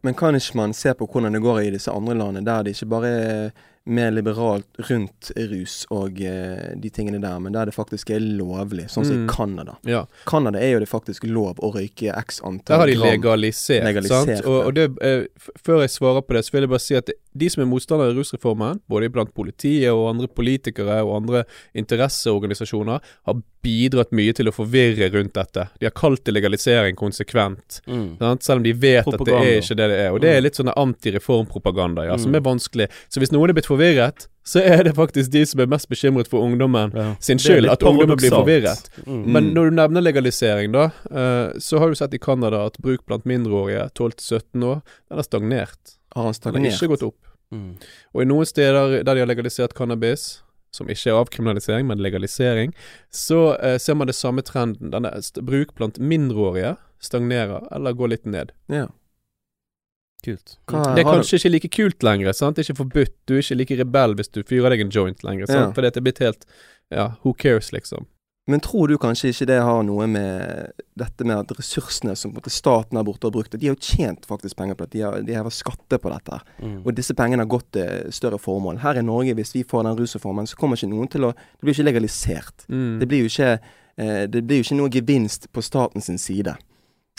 Men kan ikke man se på hvordan det går i disse andre landene, der det ikke bare er mer liberalt rundt rus og eh, de tingene der, men der det faktisk er lovlig, sånn som Mm. i Canada. Ja. Canada er jo det faktisk lov å røyke x antall gram. Der har de legalisert, Legalisert, sant? Og, og det, eh, før jeg svarer på det, så vil jeg bare si at det, de som er motstandere av rusreformen, både blant politiet og andre politikere og andre interesseorganisasjoner, har bidratt mye til å forvirre rundt dette. De har kalt det legalisering konsekvent, Mm. selv om de vet at det Propaganda. er ikke det det er. Og det er Mm. litt sånn antireformpropaganda, ja, som Mm. er vanskelig. Så hvis noen er blitt forvirret, så er det faktisk de som er mest bekymret for ungdommen Ja. sin skyld, at ungdommen blir forvirret. Mm. Men når du nevner legalisering, da, eh, så har du sett i Canada at bruk blant mindreårige 12-17 år, den har stagnert. Har han Den har ikke gått opp. Mm. Og i noen steder der de har legalisert cannabis, som ikke er avkriminalisering, men legalisering, så eh, ser man det samme trenden. Denne st bruk blant mindreårige stagnerer, eller går litt ned. Ja. Kult. Hva Det er kanskje kanskje ikke like kult lenger, sant? Det er ikke forbudt. Du er ikke like rebell hvis du fyrer deg en joint lenger, sant? Ja. Fordi det er blitt helt Ja, who cares, liksom. Men tror du kanskje ikke det har noe med dette med at ressursene som staten her borte har brukt De har jo tjent faktisk penger på det. De har, de har skatter på dette. Mm. Og disse pengene har gått til større formål. Her i Norge, hvis vi får den rusreformen, så kommer ikke noen til å Det blir ikke legalisert. Mm. Det blir jo ikke eh, Det blir jo ikke noe gevinst på statens side.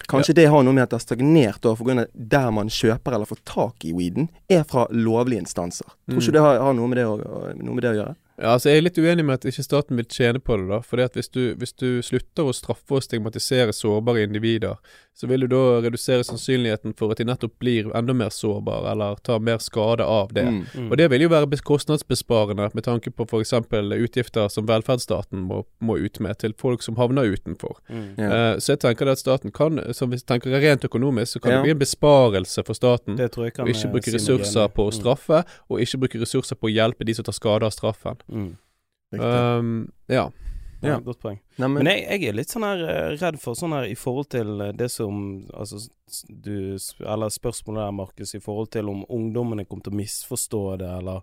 Kanskje det har noe med at det har stagnert da, for grunn av der man kjøper eller får tak i weeden, er fra lovlige instanser. Tror Mm. ikke det har, har noe, med det å, noe med det å gjøre? Ja, altså Jeg er litt uenig med at ikke staten vil tjene på det. da Fordi at hvis du, hvis du slutter å straffe og stigmatisere sårbare individer, så vil du da redusere sannsynligheten for at de nettopp blir enda mer sårbare, eller tar mer skade av det. Mm. Mm. Og det vil jo være kostnadsbesparende med tanke på f.eks. utgifter som velferdsstaten må, må ut med til folk som havner utenfor. Mm. yeah. uh, så jeg tenker at staten kan, som vi tenker rent økonomisk, så kan Ja. det bli en besparelse for staten. Det tror jeg kan Og ikke eh, bruke si ressurser på å straffe, og ikke bruke ressurser på å hjelpe de som tar skade av straffen. Mm. Mm. Um, ja. Ja, Ja. Godt poeng. Nei, Men men, jeg, jeg er litt sånn her eh, redd for sånn her i forhold til eh, det som Altså du Eller spørsmålet der, Markus, i forhold til om ungdommene kommer til å misforstå det, eller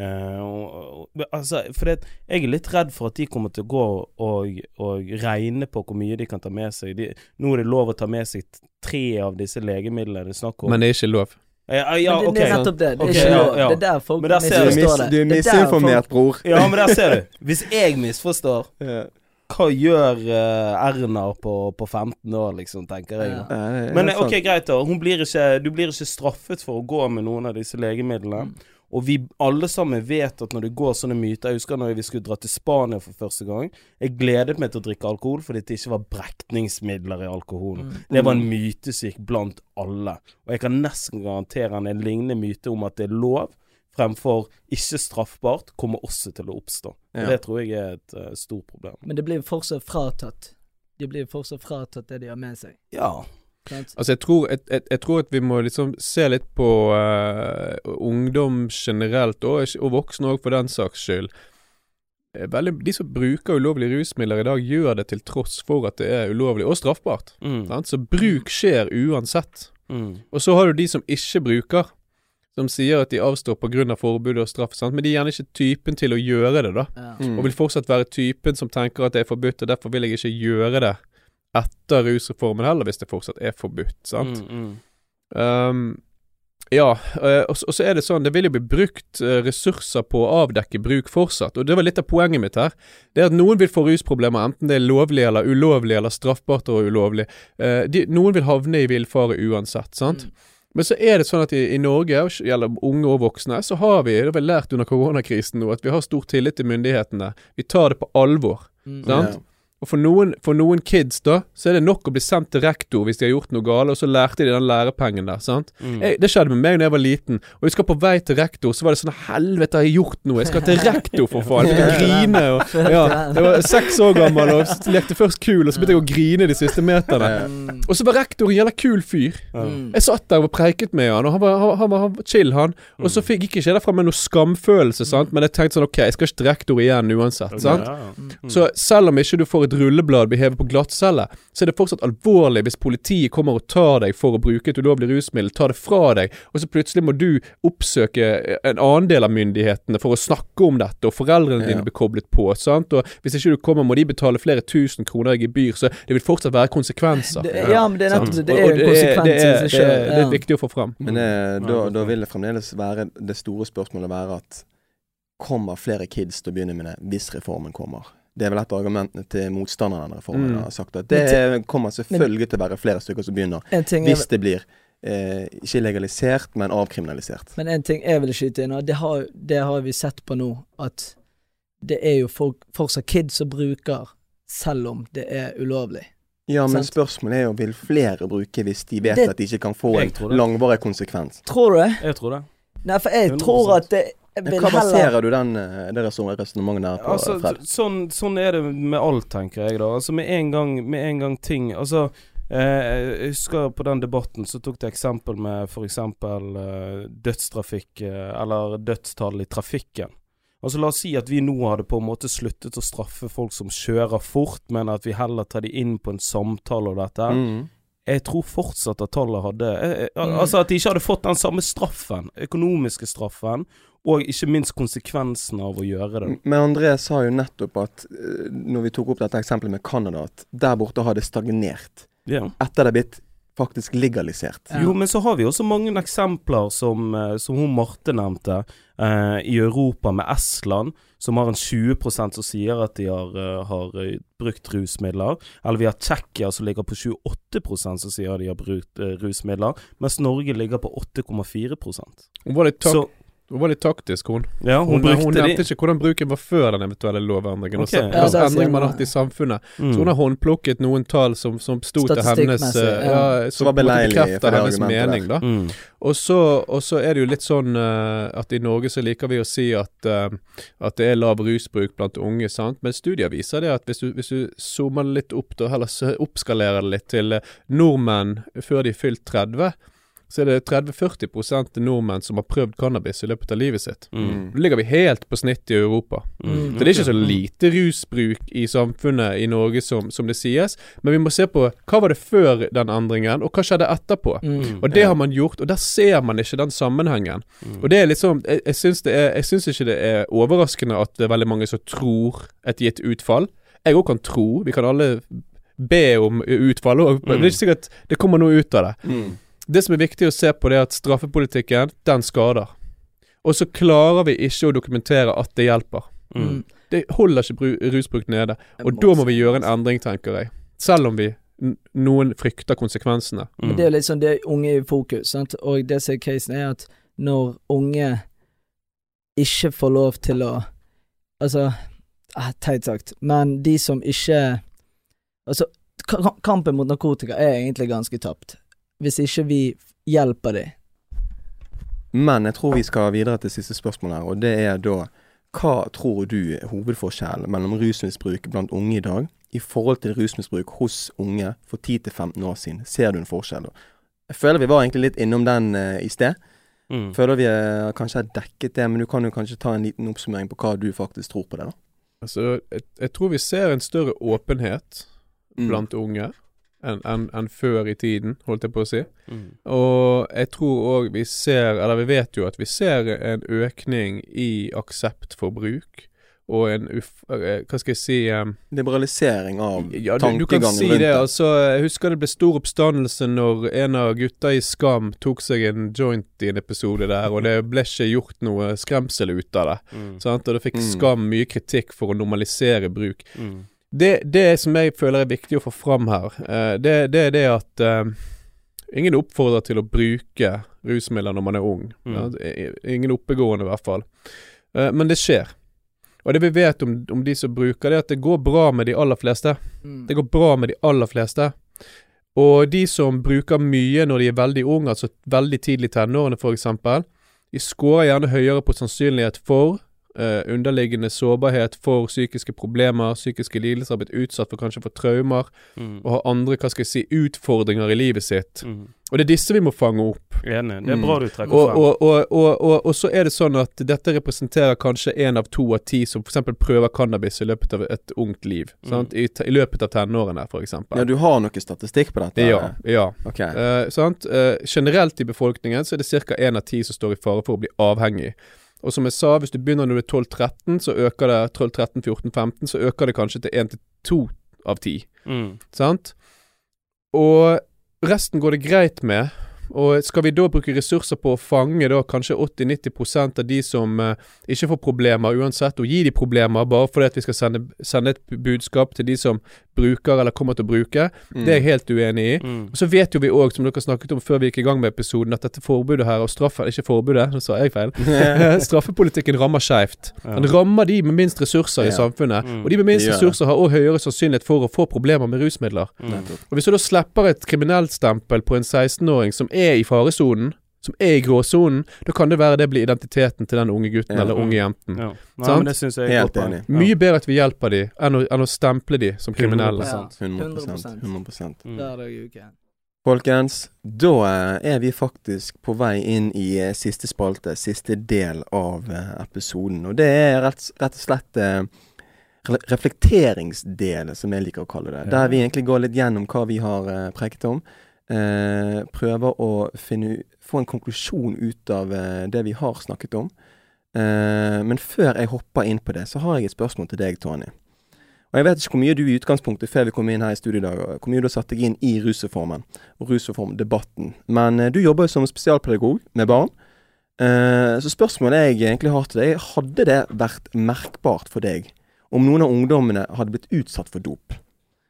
eh, og, og, Altså, for det, jeg er litt redd for at de kommer til å gå og, og regne på hvor mye de kan ta med seg. De, nå er det lov å ta med seg tre av disse legemidlene det er snakk om. Men det er ikke lov. Ja, ja, Men det, okay. er nettopp det. Det er Ok, ikke ja, ja. Det er der folk misforstår det. du er er misinformert, bror. Ja, men der ser du. Hvis jeg misforstår, hva gjør uh, Erna på, på 15 år, liksom, tenker jeg. Ja. Ja, det Men helt ok, greit da. Hun blir ikke, du blir ikke straffet for å gå med noen av disse legemidlene. Mm. Og vi alle sammen vet at når det går sånne myter Jeg husker når vi skulle dra til Spania for første gang. Jeg gledet meg til å drikke alkohol fordi det ikke var brekningsmidler i alkoholen. Mm. Det var en myte som gikk blant alle. Og jeg kan nesten garantere en lignende myte om at det er lov, fremfor ikke straffbart, kommer også til å oppstå. Og Ja. Det tror jeg er et uh, stort problem. Men det blir fortsatt fratatt. De blir fortsatt fratatt det de har med seg. Ja. Altså, jeg tror, jeg, jeg, jeg tror at vi må liksom se litt på uh, ungdom generelt, og, og voksne òg, for den saks skyld. Eh, Veldig, de som bruker ulovlige rusmidler i dag, gjør det til tross for at det er ulovlig og straffbart. Mm. Sant? Så bruk skjer uansett. Mm. Og så har du de som ikke bruker, som sier at de avstår pga. forbud og straff, sant? men de er gjerne ikke typen til å gjøre det, da. Ja. Mm. Og vil fortsatt være typen som tenker at det er forbudt, og derfor vil jeg ikke gjøre det etter rusreformen heller, hvis det fortsatt er forbudt, sant. Mm, mm. Um, ja, eh, og så- er det sånn, det vil jo bli brukt eh, ressurser på å avdekke bruk fortsatt, og det var litt av poenget mitt her. Det er at noen vil få rusproblemer, enten det er lovlig eller ulovlig, eller straffbart og ulovlig. Eh, de, noen vil havne i villfare uansett, sant. Mm. Men så er det sånn at i, i Norge, og gjelder unge og voksne, så har vi, det har vi lært under koronakrisen nå, at vi har stor tillit til myndighetene. Vi tar det på alvor. Mm. Sant? Og for noen, for noen kids, da, så er det nok å bli sendt til rektor hvis de har gjort noe galt, og så lærte de den lærepengen der, sant. Mm. Jeg, det skjedde med meg da jeg var liten, og jeg skal på vei til rektor, så var det sånn Helvete, har jeg gjort noe? Jeg skal til rektor, for faen! Jeg begynte å grine. Og, ja, jeg var seks år gammel og lekte først kul, og så begynte jeg å grine de siste meterne. Mm. Og så var rektor en jævla kul fyr. Mm. Jeg satt der og preiket med han, og han var, han, han var, han var chill, han. Og så fikk gikk ikke jeg derfra med noe skamfølelse, sant, men jeg tenkte sånn OK, jeg skal ikke til rektor igjen uansett, sant. Mm. Så selv om ikke du får et rulleblad blir hevet på glattcelle, så er det fortsatt alvorlig hvis politiet kommer og tar deg for å bruke et ulovlig rusmiddel, tar det fra deg, og så plutselig må du oppsøke en annen del av myndighetene for å snakke om dette, og foreldrene dine blir koblet på, sant. Og hvis ikke du kommer, må de betale flere tusen kroner i gebyr, så det vil fortsatt være konsekvenser. Det, ja, men det er nettopp det. Det er en konsekvens det i seg det, er, det er viktig å få fram. Men det, Mm. da, da vil det fremdeles være det store spørsmålet være at kommer flere kids til å begynne med det hvis reformen kommer? Det er vel et av argumentene til motstanderne av denne reformen. Mm. har sagt at Det kommer selvfølgelig til å være flere stykker som begynner, ting er hvis det blir eh, ikke legalisert, men avkriminalisert. Men en ting jeg vil skyte inn, og det har, det har vi sett på nå, at det er jo folk, fortsatt kids som bruker, selv om det er ulovlig. Ja, men Sant. spørsmålet er jo vil flere bruke hvis de vet Det- at de ikke kan få en langvarig konsekvens? Tror du det? Jeg tror det. Nei, for jeg 100%. tror at det vil Hva heller baserer du den, eh, det resonnementet der på, Altså, Fred? sånn, sånn er det med alt, tenker jeg da. Altså Med en gang, med en gang ting Altså eh, Jeg husker på den debatten så tok det eksempel med f.eks. Eh, dødstrafikk eh, Eller dødstall i trafikken. Altså La oss si at vi nå hadde på en måte sluttet å straffe folk som kjører fort, men at vi heller tar de inn på en samtale og dette. Mm. Jeg tror fortsatt at tallet hadde eh, eh, Mm. Altså at de ikke hadde fått den samme straffen, økonomiske straffen, og ikke minst konsekvensen av å gjøre det. Men André sa jo nettopp at eh, når vi tok opp dette eksempelet med Canada, at der borte har det stagnert. Ja. Etter det er blitt faktisk legalisert. Ja. Jo, men så har vi også mange eksempler som, eh, som hun Marte nevnte, eh, i Europa med Estland, som har en 20% som sier at de har, eh, har eh, brukt rusmidler. Eller vi har Tsjekkia som ligger på 28% som sier de har brukt eh, rusmidler, mens Norge ligger på 8,4 Hun var litt tak Så Hun var litt taktisk, hun. Ja, hun, Hun, hun, nevnte de. ikke hvordan bruken var før den eventuelle lovendringen. Okay. Og Ja, altså, så man har hatt i samfunnet. Mm. Så hun har håndplukket noen tall som, som sto til hennes Statistikkmessig, eh, ja. ja, Som bekrefter hennes mening, da. Mm. Og så, og så er det jo litt sånn uh, at i Norge så liker vi å si at, uh, at det er lav rusbruk blant unge, sant. Men studier viser det at hvis du, hvis du zoomer litt opp, da, eller oppskalerer det litt til uh, nordmenn før de er fylt 30, så er det 30-40% nordmenn som har prøvd cannabis i løpet av livet sitt. Mm. Da ligger vi helt på snittet i Europa. Mm. Så det er ikke så lite rusbruk i samfunnet i Norge som, som det sies, men vi må se på hva var det før den endringen, og hva skjedde etterpå. Mm. Og det har man gjort, og der ser man ikke den sammenhengen. Mm. Og det er liksom Jeg, jeg syns det Jeg syns ikke det er overraskende at det er veldig mange som tror et gitt utfall. Jeg òg kan tro. Vi kan alle be om utfall, og Mm. det er ikke sikkert det kommer noe ut av det. Mm. Det som er viktig å se på, det er at straffepolitikken, den skader. Og så klarer vi ikke å dokumentere at det hjelper. Mm. Det holder ikke bru- rusbruk nede. Og da må vi gjøre en endring, tenker jeg. Selv om vi noen frykter konsekvensene. Mm. Men det er litt sånn, det er unge i fokus, sant? og det som er casen er at når unge ikke får lov til å Altså, eh, teit sagt, men de som ikke Altså, kampen mot narkotika er egentlig ganske tapt. Hvis ikke vi hjelper dem. Men jeg tror vi skal videre til siste spørsmål her, og det er da Hva tror du er hovedforskjellen mellom rusmisbruk blant unge i dag i forhold til rusmisbruk hos unge for 10-15 år siden? Ser du en forskjell? Jeg føler vi var egentlig litt innom den uh, i sted. Mm. Føler vi eh, kanskje har dekket det, men du kan jo kanskje ta en liten oppsummering på hva du faktisk tror på det, da. Altså, jeg, jeg tror vi ser en større åpenhet Mm. blant unge enn en, en før i tiden, holdt jeg på å si. Mm. Og jeg tror òg vi ser, eller vi vet jo at vi ser en økning i aksept for bruk, og en uff... eh, Hva skal jeg si um, Liberalisering av Ja, du, du kan si det. Altså, jeg husker det ble stor oppstandelse når en av gutta i Skam tok seg en joint i en episode der, og det ble ikke gjort noe skremsel ut av det. Mm. Sant? Og det fikk Mm. Skam mye kritikk for å normalisere bruk. Mm. Det, det som jeg føler er viktig å få fram her, eh, det, det er det at eh, ingen oppfordrer til å bruke rusmidler når man er ung. Mm. Ja, ingen oppegående, i hvert fall. Eh, men det skjer. Og det vi vet om, om de som bruker det, er at det går bra med de aller fleste. Mm. Det går bra med de aller fleste. Og de som bruker mye når de er veldig unge, altså veldig tidlig i tenårene f.eks., de scorer gjerne høyere på sannsynlighet for underliggende sårbarhet for psykiske problemer, psykiske lidelser, har blitt utsatt for kanskje for traumer, Mm. og har andre hva skal jeg si, utfordringer i livet sitt. Mm. Og det er disse vi må fange opp. Enig. Det er Mm. bra du trekker Og, frem. og, og, og, og, og så er det sånn at dette representerer kanskje én av to av ti som f.eks. prøver cannabis i løpet av et ungt liv. Mm. Sant? I, I løpet av tenårene, f.eks. Ja, du har noe statistikk på dette? Ja. ja. Okay. Uh, sant? Eh, generelt i befolkningen så er det ca. én av ti som står i fare for å bli avhengig. Og som jeg sa, hvis du begynner når du er 12-13, så øker det 12-13-14-15, så øker det kanskje til 1 2 av 10. Mm. Sant? Og resten går det greit med. Og skal vi da bruke ressurser på å fange da kanskje 80-90% av de som eh, ikke får problemer uansett, og gi de problemer bare fordi at vi skal sende, sende et budskap til de som bruker eller kommer til å bruke, Mm. det er jeg helt uenig i. Mm. Og så vet jo vi òg, som dere snakket om før vi gikk i gang med episoden, at dette forbudet her, og straffen Ikke forbudet, nå sa jeg feil. Straffepolitikken rammer skeivt. Den rammer de med minst ressurser i samfunnet. Mm. Og de med minst ressurser har òg høyere sannsynlighet for å få problemer med rusmidler. Mm. Og hvis du da slipper et kriminelt stempel på en 16-åring som er i faresonen, som er i gråsonen, da kan det være det blir identiteten til den unge gutten Ja. eller unge jenten. Ja. Nei, men det synes jeg er Helt enig. Ja. Mye bedre at vi hjelper de enn å, enn å stemple de som kriminelle. 100%. 100 100 Mm. Hver dag i uken. Folkens, da eh, er vi faktisk på vei inn i eh, siste spalte, siste del av eh, episoden. Og det er rett, rett og slett reflekteringsdelen, som jeg liker å kalle det. Ja. Der vi egentlig går litt gjennom hva vi har preket om. Eh, prøver å finne, få en konklusjon ut av eh, det vi har snakket om. Eh, men før jeg hopper inn på det, så har jeg et spørsmål til deg, Tony. Og jeg vet ikke hvor mye du i utgangspunktet, før vi kom inn her i studio i dag, hvor mye du har satt deg inn i rusreformen og rusreformdebatten. Men eh, du jobber jo som spesialpedagog med barn. Eh, så spørsmålet jeg egentlig har til deg, hadde det vært merkbart for deg om noen av ungdommene hadde blitt utsatt for dop?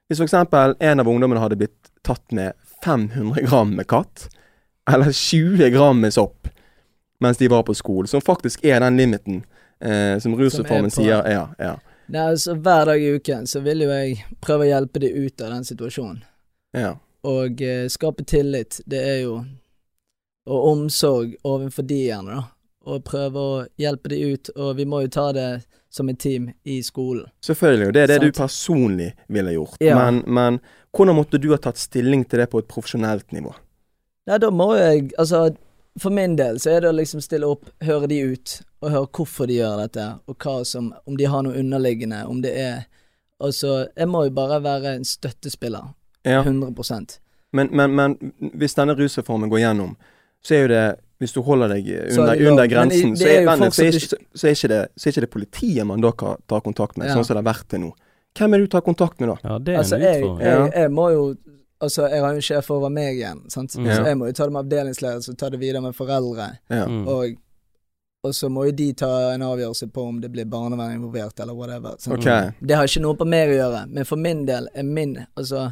Hvis f.eks. en av ungdommene hadde blitt tatt med 500 gram med katt, eller 20 gram med sopp, mens de var på skolen, som faktisk er den limiten eh, som rusreformen sier. Ja, ja, Nei, altså Hver dag i uken så vil jo jeg prøve å hjelpe de ut av den situasjonen. ja. Og eh, skape tillit, det er jo Og omsorg overfor de gjerne, da. Og prøve å hjelpe de ut. Og vi må jo ta det som et team i skolen. Selvfølgelig. Og det er det Sant. du personlig ville gjort. Ja. Men, men hvordan måtte du ha tatt stilling til det på et profesjonelt nivå? Nei, da må jeg Altså, for min del så er det å liksom stille opp, høre de ut, og høre hvorfor de gjør dette, og hva som Om de har noe underliggende, om det er Altså, jeg må jo bare være en støttespiller. Ja. 100% Men, men, men hvis denne rusreformen går gjennom, så er jo det Hvis du holder deg under, er det under grensen, i- så, er er, jo så, er ikke, så, er ikke det, så er ikke det politiet man da kan ta kontakt med, Ja. sånn som det har vært til nå. Hvem er det du tar kontakt med da? Ja, det er Altså, en jeg, jeg, jeg må jo Altså, jeg har jo en sjef over meg igjen, sant. Mm. Så jeg må jo ta det med avdelingsleder, så ta det videre med foreldre. Ja. Mm. Og, og så må jo de ta en avgjørelse på om det blir barnevern involvert, eller whatever. Okay. Det har ikke noe på meg å gjøre, men for min del er min Altså,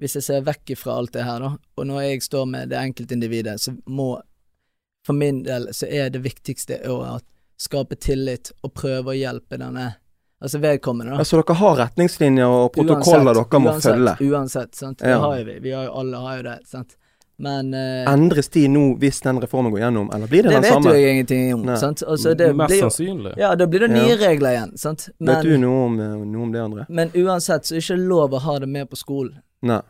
hvis jeg ser vekk ifra alt det her, da, og når jeg står med det enkeltindividet, så må For min del så er det viktigste å skape tillit og prøve å hjelpe denne Altså vedkommende, da. Altså dere har retningslinjer og protokoller Uansett, dere må uansett, følge. Uansett, sant. Det har jo vi. Vi har jo alle har jo det, sant. Men uh, Endres de nå hvis den reformen går gjennom, eller blir det, det den vet samme? jo jeg ingenting om, Nei. sant. Altså, det Mest blir sannsynlig. Ja, da blir det nye Ja. regler igjen, sant. Vet du noe om, eh, noe om det, André? men uansett så er det ikke lov å ha det med på skolen. Nei.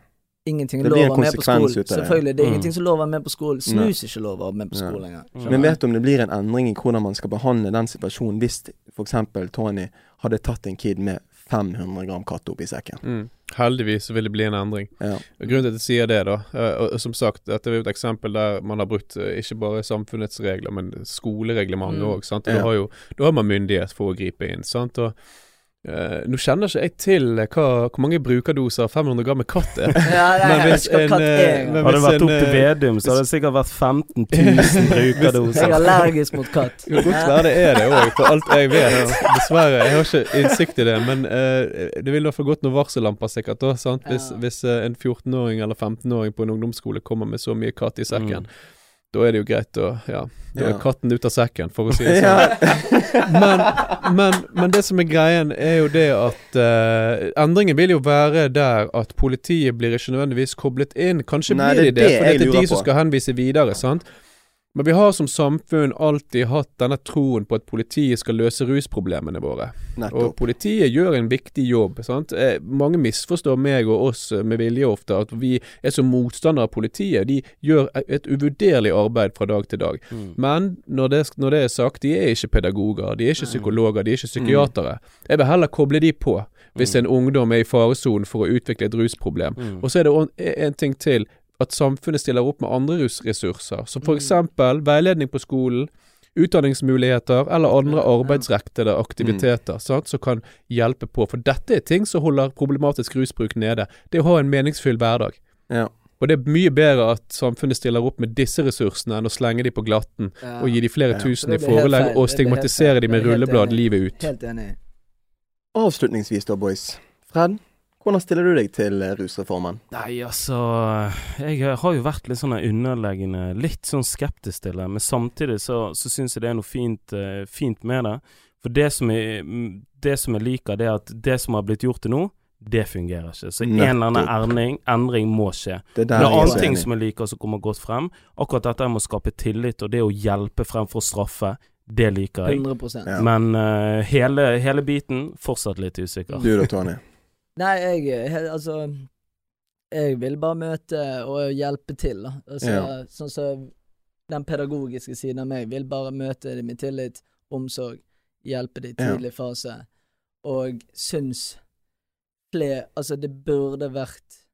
Ingenting Det er blir en lov å ha med på konsekvens skolen. Selvfølgelig. Det er Mm. ingenting som lover med på skolen. Snus ikke lover med på skolen engang. Mm. Men vet du om det blir en endring i hvordan man skal behandle den situasjonen hvis f.eks. Tony hadde tatt en kid med 500 gram katt oppi sekken? Mm. Heldigvis vil det bli en endring. Ja. Grunnen til at jeg sier det, da, eh, og, som sagt, dette er jo et eksempel der man har brutt eh, ikke bare samfunnets regler, men skolereglementet òg, Mm. Ja. har jo da har man myndighet for å gripe inn, sant. Og eh, nå kjenner ikke jeg til eh, hva, hvor mange brukerdoser 500 gram med katt er. Ja, nei, Men hvis en, katt men- Hadde det vært en, opp til eh, Vedum, så hadde det sikkert vært 15 000 brukerdoser. Jeg er allergisk mot katt. Jo, godt være det er det òg, for alt jeg vet. Dessverre. Jeg har ikke innsikt i det, men uh, det ville iallfall gått noen varsellamper sikkert da, sant? Hvis, Ja. hvis uh, en 14-åring eller 15-åring på en ungdomsskole kommer med så mye katt i sekken. Mm. Da er det jo greit å Ja, da er Ja. katten ut av sekken, for å si det sånn. Ja. Men, men, men det som er greien, er jo det at uh, Endringen vil jo være der at politiet blir ikke nødvendigvis koblet inn. Kanskje Nei, blir de det det, det for det er de som skal henvise videre, sant. Men vi har som samfunn alltid hatt denne troen på at politiet skal løse rusproblemene våre. Og politiet gjør en viktig jobb. Sant? Eh, mange misforstår meg og oss med vilje ofte, at vi er som motstandere av politiet. De gjør et uvurderlig arbeid fra dag til dag. Mm. Men når det, når det er sagt, de er ikke pedagoger, de er ikke psykologer, de er ikke psykiatere. Jeg vil heller koble de på hvis en ungdom er i faresonen for å utvikle et rusproblem. Mm. Og så er det en ting til, at samfunnet stiller opp med andre ressurser, som for eksempel veiledning på skolen, utdanningsmuligheter eller andre arbeidsrektede aktiviteter sant, som kan hjelpe på. For dette er ting som holder problematisk rusbruk nede. Det å ha en meningsfull hverdag. Ja. Og det er mye bedre at samfunnet stiller opp med disse ressursene enn å slenge de på glatten Ja. og gi de flere Ja. tusen i forelegg og stigmatisere de med er rulleblad livet ut. Helt enig. Avslutningsvis da, boys. Fred, hvordan stiller du deg til eh, rusreformen? Nei, altså Jeg har jo vært litt sånn underleggende Litt sånn skeptisk til det, men samtidig så, så syns jeg det er noe fint, eh, fint med det. For det som, jeg, det som jeg liker, det er at det som har blitt gjort til nå, det fungerer ikke. Så en eller annen erning, endring, må skje. Det er Det er jeg er ting som jeg liker som kommer godt frem. Akkurat dette med å skape tillit og det å hjelpe fremfor å straffe, det liker jeg. 100 Ja. Men uh, hele, hele biten fortsatt litt usikker. Du da, Tony? Nei, jeg er Altså Jeg vil bare møte og hjelpe til, da. Altså, Ja. Sånn som den pedagogiske siden av meg vil bare møte dem med tillit, omsorg, hjelpe dem i Ja. tidlig fase, og syns flere Altså, det burde vært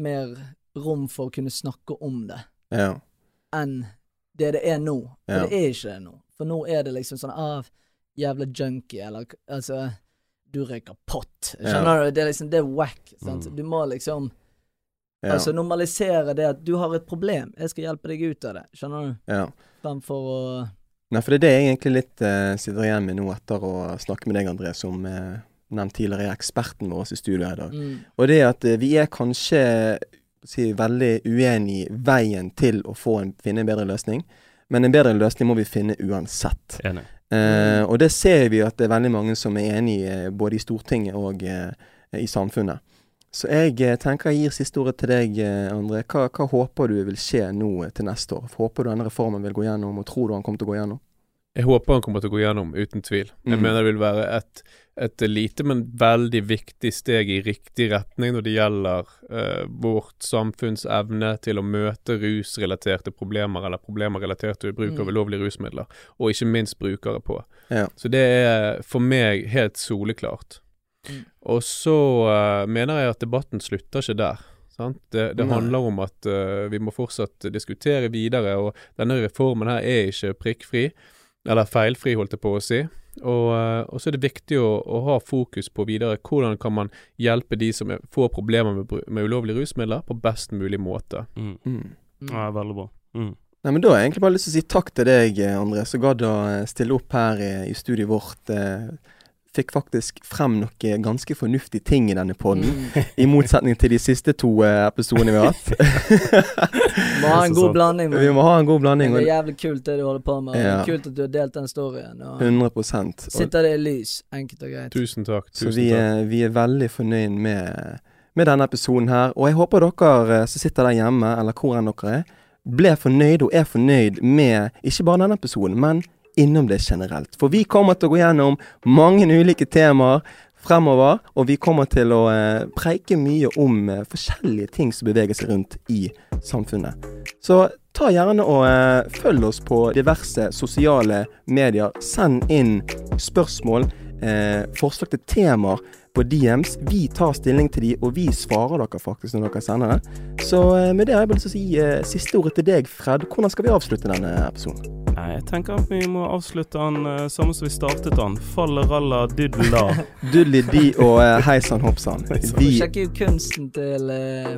mer rom for å kunne snakke om det Ja. enn det det er nå. For Ja. det er ikke det nå. For nå er det liksom sånn ah, jævla junkie, eller altså Du røyker pott. Ja. Skjønner du? Det er liksom Det er wack. sant? Mm. Du må liksom Ja. Altså normalisere det at du har et problem, jeg skal hjelpe deg ut av det. Skjønner du? ja. Fremfor å Nei, for det er det jeg egentlig litt eh, sitter igjen med nå etter å snakke med deg, André, som eh, nevnt tidligere er eksperten vår i studio her i dag. mm, Og det at eh, vi er kanskje si, veldig uenig i veien til å få en, finne en bedre løsning. men en bedre løsning må vi finne uansett. Enig. Eh, og det ser vi at det er veldig mange som er enig i, eh, både i Stortinget og eh, i samfunnet. Så jeg tenker jeg gir siste ordet til deg, André. Hva, hva håper du vil skje nå til neste år? Håper du denne reformen vil gå gjennom, og tror du han kommer til å gå gjennom? Jeg håper han kommer til å gå gjennom, uten tvil. Jeg mm. mener det vil være et, et lite, men veldig viktig steg i riktig retning når det gjelder uh, vårt samfunns evne til å møte rusrelaterte problemer, eller problemer relatert til bruk av Mm. ulovlige rusmidler, og ikke minst brukere på. Ja. Så det er for meg helt soleklart. Mm. Og så uh, mener jeg at debatten slutter ikke der. Sant? Det, det handler om at uh, vi må fortsatt diskutere videre, og denne reformen her er ikke prikkfri, eller feilfri, holdt jeg på å si. Og, eh, og så er det viktig å, å ha fokus på videre hvordan kan man hjelpe de som er, får problemer med, med ulovlige rusmidler, på best mulig måte. Mm. Mm. Ja, veldig bra. Mm. Nei, men Da har jeg egentlig bare lyst til å si takk til deg, eh, André, som gadd å eh, stille opp her i, i studioet vårt. Eh, fikk faktisk frem noe ganske fornuftige ting i denne podden, Mm. i motsetning til de siste to eh, episodene vi har hatt. Må ha en god blanding. vi må ha en god blanding. Det er jævlig kult det du holder på med. Ja. Kult at du har delt den storyen. Og 100 og, sitter det i lys, enkelt og greit. Tusen takk. Så vi, takk. er- vi er veldig fornøyd med, med denne episoden her. Og jeg håper dere eh, som sitter der hjemme, eller hvor enn dere er, ble fornøyd og er fornøyd med ikke bare denne episoden, men innom det generelt. For vi kommer til å gå gjennom mange ulike temaer fremover, og vi kommer til å eh, preike mye om eh, forskjellige ting som beveger seg rundt i samfunnet. Så ta gjerne og eh, følg oss på diverse sosiale medier. Send inn spørsmål, forslag til temaer på DMs. Vi tar stilling til de, og vi svarer dere faktisk når dere sender det. Så eh, med det har jeg bare lyst til å si eh, siste ordet til deg, Fred. Hvordan skal vi avslutte denne episoden? Nei, jeg tenker at vi må avslutte den eh, samme som vi startet den. Falleralla dydla. Dudli-di og eh, hei sann hopp sann. Vi sjekk ut kunsten til eh,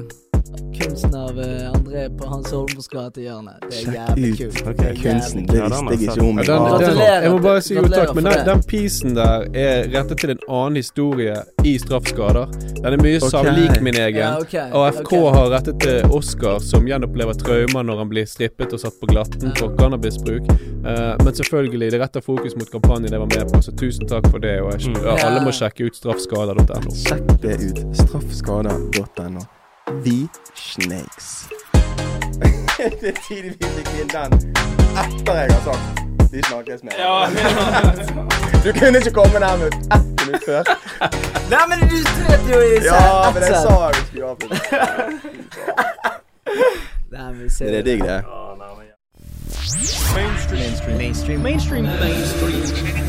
Kunsten av eh, André på Hans Holmos gatehjørne. Det er jævlig kult. Okay. Det kunsten, det visste jeg ikke om. Jeg må bare si jo takk, men den, den pisen der er rettet til en annen historie i straffskader. Den er mye okay. samlik min egen. Ja, okay. Og FK har rettet til Oscar, som gjenopplever traumer når han blir strippet og satt på glatten for cannabisbruk. Uh, men selvfølgelig, det retter fokus mot kampanjen jeg var med på, så tusen takk for det. Og jeg, Mm. ja, alle må sjekke ut straffskader.no. Sjekk det ut. Straffskader.no. The Snakes. det er tidlig vi fikk inn den etter jeg har sagt de snakkes med. du kunne ikke komme nærmere ett minutt før. Nei, men du vet jo i Ja, men jeg sa vi skulle avslutte. Nei, men Det er digg, det. Mainstream. mainstream mainstream mainstream mainstream